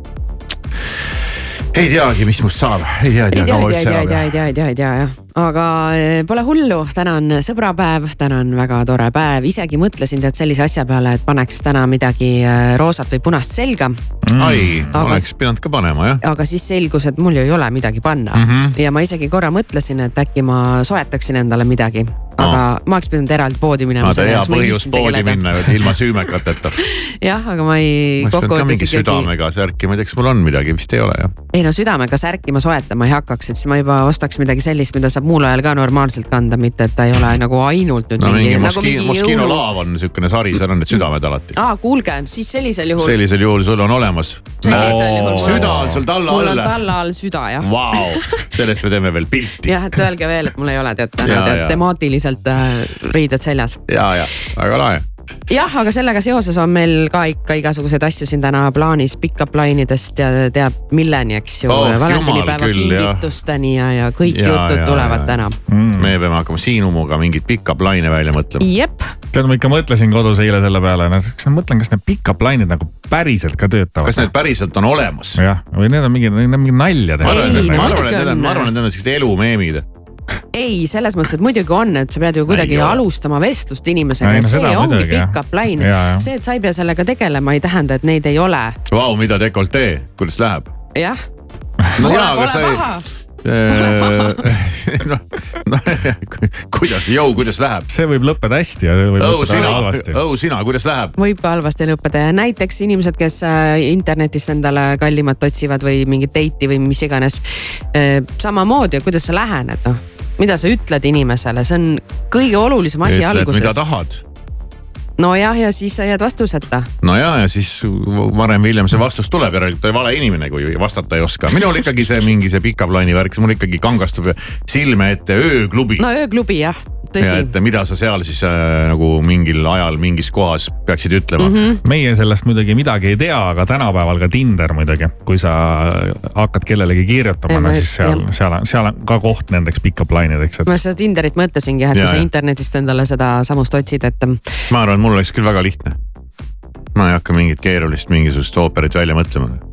[SPEAKER 3] Ei teagi, mis must saab, ei tea,
[SPEAKER 6] ei
[SPEAKER 3] tea
[SPEAKER 6] tea,
[SPEAKER 3] kaua
[SPEAKER 6] ei
[SPEAKER 3] üldse
[SPEAKER 6] tea, ei
[SPEAKER 3] elab.
[SPEAKER 6] tea, ei tea, ei tea, ei tea jah, aga eh, pole hullu, täna on sõbrapäev, täna on väga tore päev, isegi mõtlesin tead sellise asja peale, et paneks täna midagi eh, roosat või punast selga.
[SPEAKER 3] ai,
[SPEAKER 6] Aga-
[SPEAKER 3] oleks pidanud ka panema jah.
[SPEAKER 6] aga siis selgus, et mul ju ei ole midagi panna
[SPEAKER 3] Mm -hmm.
[SPEAKER 6] ja ma isegi korra mõtlesin, et äkki ma soetaksin endale midagi, aga ma oleks pidanud eraldi poodi minema.
[SPEAKER 3] vaata hea põhjus poodi minna ilma süümekateta.
[SPEAKER 6] jah, aga ma ei.
[SPEAKER 3] ma oleks pidanud ka mingi südamega särki, ma ei tea, kas mul on midagi, vist ei ole jah.
[SPEAKER 6] ei no südamega särki ma soetama ei hakkaks, et siis ma juba ostaks midagi sellist, mida saab muul ajal ka normaalselt kanda, mitte et ta ei ole nagu ainult nüüd
[SPEAKER 3] no mingi
[SPEAKER 6] nagu
[SPEAKER 3] Moski- Moschino Laav on niisugune sari, seal on need südamed alati.
[SPEAKER 6] aa, kuulge, siis sellisel juhul.
[SPEAKER 3] sellisel juhul sul on olemas. Süda on sul talla
[SPEAKER 6] mul on
[SPEAKER 3] all.
[SPEAKER 6] talla all süda jah.
[SPEAKER 3] Vau, sellest me teeme veel pilti.
[SPEAKER 6] jah, et öelge veel, et mul ei ole tead täna temaatiliselt äh, riided seljas.
[SPEAKER 3] ja, ja väga lahe.
[SPEAKER 6] Jah, aga sellega seoses on meil ka ikka igasuguseid asju siin täna plaanis pick-up line idest ja teab milleni, eks ju
[SPEAKER 3] Oh,
[SPEAKER 6] valentinipäeva kingitusteni ja, ja kõik
[SPEAKER 3] Ja,
[SPEAKER 6] jutud
[SPEAKER 3] ja,
[SPEAKER 6] tulevad
[SPEAKER 3] ja.
[SPEAKER 6] täna.
[SPEAKER 4] mm.
[SPEAKER 3] me peame hakkama Siinumoga mingeid pika plaane välja mõtlema.
[SPEAKER 6] jep.
[SPEAKER 4] tead, ma ikka mõtlesin kodus eile selle peale, kas ma mõtlen, kas need pick-up line'id nagu päriselt ka töötavad?
[SPEAKER 3] kas need päriselt on olemas?
[SPEAKER 4] jah, või need on mingid, need on mingid nalja
[SPEAKER 3] ma arvan, et need on. ma arvan, et need on siuksed elumeemid.
[SPEAKER 6] Ei, selles mõttes, et muidugi on, et sa pead ju kuidagi
[SPEAKER 3] Ei
[SPEAKER 6] alustama vestlust inimesega
[SPEAKER 4] no
[SPEAKER 6] see ongi pick-up line see, et sa ei pea sellega tegelema, ei tähenda, et neid ei ole.
[SPEAKER 3] Vau, mida dekoltee, kuidas läheb?
[SPEAKER 6] jah,
[SPEAKER 3] no
[SPEAKER 6] ole,
[SPEAKER 3] jaa, aga
[SPEAKER 6] ole
[SPEAKER 3] sa ei
[SPEAKER 6] paha.
[SPEAKER 3] noh, noh kuidas, jõu, kuidas läheb?
[SPEAKER 4] see võib lõppeda hästi ja võib
[SPEAKER 3] õu
[SPEAKER 4] lõppeda
[SPEAKER 3] sina
[SPEAKER 4] halvasti,.
[SPEAKER 3] õu sina, kuidas läheb?
[SPEAKER 6] võib ka halvasti lõppeda ja näiteks inimesed, kes äh, internetist endale kallimat otsivad või mingit date'i või mis iganes. samamoodi, kuidas sa lähened, noh, mida sa ütled inimesele, see on kõige olulisem asi
[SPEAKER 3] ütled, mida
[SPEAKER 6] alguses.
[SPEAKER 3] tahad.
[SPEAKER 6] nojah, ja siis sa jääd vastuseta.
[SPEAKER 3] no ja, ja siis varem või hiljem see vastus tuleb, järelikult ta vale inimene, kui vastata ei oska. minul ikkagi see mingi see pika plaani värk, mul ikkagi kangastub silme ette ööklubi
[SPEAKER 6] no ööklubi jah,
[SPEAKER 3] ja
[SPEAKER 6] tõsi.
[SPEAKER 3] et mida sa seal siis äh, nagu mingil ajal mingis kohas peaksid ütlema mm. -hmm.
[SPEAKER 4] meie sellest muidugi midagi ei tea, aga tänapäeval ka Tinder muidugi, kui sa hakkad kellelegi kirjutama, no siis seal seal on, seal on ka koht nendeks pika plaanideks, et
[SPEAKER 6] ma seda Tinderit mõtlesingi jah, et
[SPEAKER 3] Ja,
[SPEAKER 6] kui sa internetist endale seda samust otsid, et
[SPEAKER 3] ma arvan, mul oleks küll väga lihtne. ma ei hakka mingit keerulist mingisugust ooperit välja mõtlema.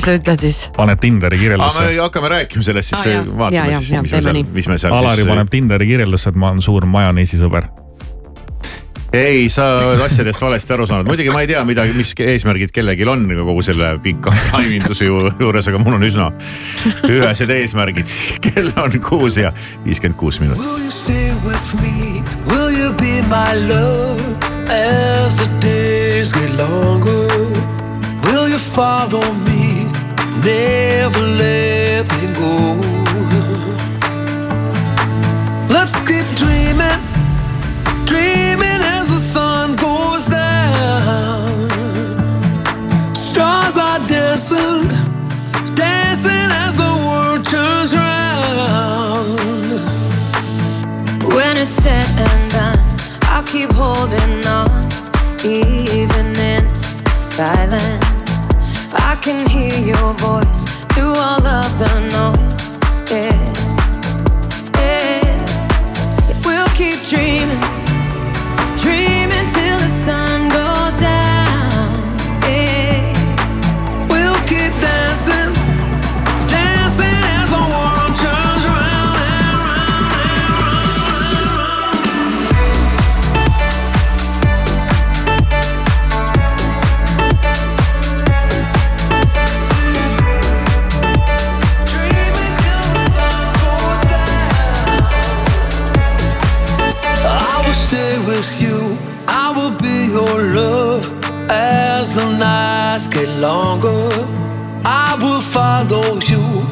[SPEAKER 6] Mis sa ütled siis?
[SPEAKER 4] paned Tinderi
[SPEAKER 3] aga
[SPEAKER 4] kirjeldusse
[SPEAKER 3] me. hakkame rääkima sellest, siis.
[SPEAKER 6] Ja,
[SPEAKER 3] vaatame
[SPEAKER 6] ja,
[SPEAKER 3] siis mis me seal mis me seal
[SPEAKER 4] Alari
[SPEAKER 3] siis.
[SPEAKER 4] paneb Tinderi kirjeldusse, et ma olen suur majoneesisõber.
[SPEAKER 3] ei, sa oled asjadest valesti aru saanud, muidugi ma ei tea midagi, mis eesmärgid kellelgi on kogu selle pika taiminduse ju- juures, aga mul on üsna ühesed eesmärgid. kell on kuus ja viiskümmend kuus minutit.
[SPEAKER 7] Will you stay with me? Will you be my love as the days get longer? Will you follow me? Never let me go. Let's keep dreaming, dreaming as the sun goes down. Stars are dancing, dancing as the world turns round.
[SPEAKER 2] When it's said and done, I'll keep holding on, even in silence. I can hear your voice through all of the noise. Yeah, yeah. We'll keep dreaming
[SPEAKER 7] nights get longer. I will follow you,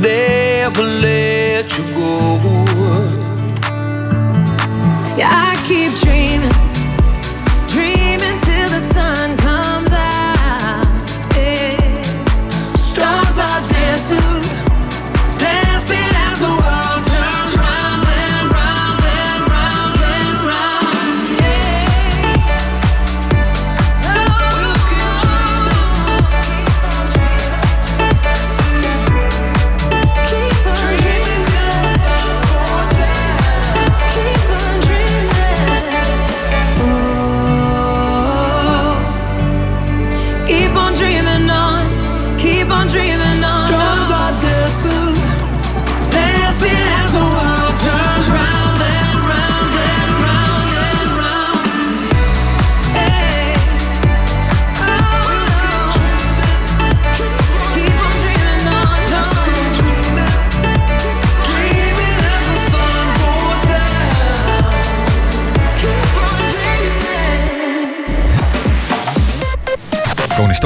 [SPEAKER 7] never let you go.
[SPEAKER 2] Yeah, I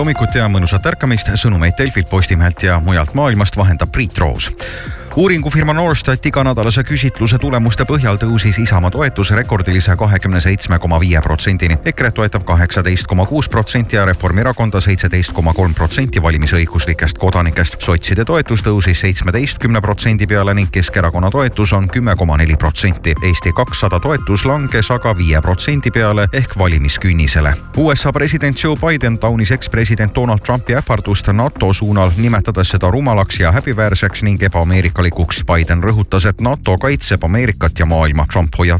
[SPEAKER 11] kaunist hommikut ja mõnusat ärkamist, sõnumeid Delfilt, Postimehelt ja mujalt maailmast vahendab Priit Roos uuringufirma Norstat iganädalase küsitluse tulemuste põhjal tõusis Isamaa toetus rekordilise kahekümne seitsme koma viie protsendini. EKRE toetab kaheksateist koma kuus protsenti ja Reformierakonda seitseteist koma kolm protsenti valimisõiguslikest kodanikest. sotside toetus tõusis seitsmeteistkümne protsendi peale ning Keskerakonna toetus on kümme koma neli protsenti. Eesti kakssada toetus langes aga viie protsendi peale ehk valimiskünnisele. USA president Joe Biden taunis ekspresident Donald Trumpi ähvardust NATO suunal, nimetades seda rumalaks ja häbiväärseks ning ebaameerikalikuks. Biden rõhutas, et NATO kaitseb Ameerikat ja maailma. Trump hoiatas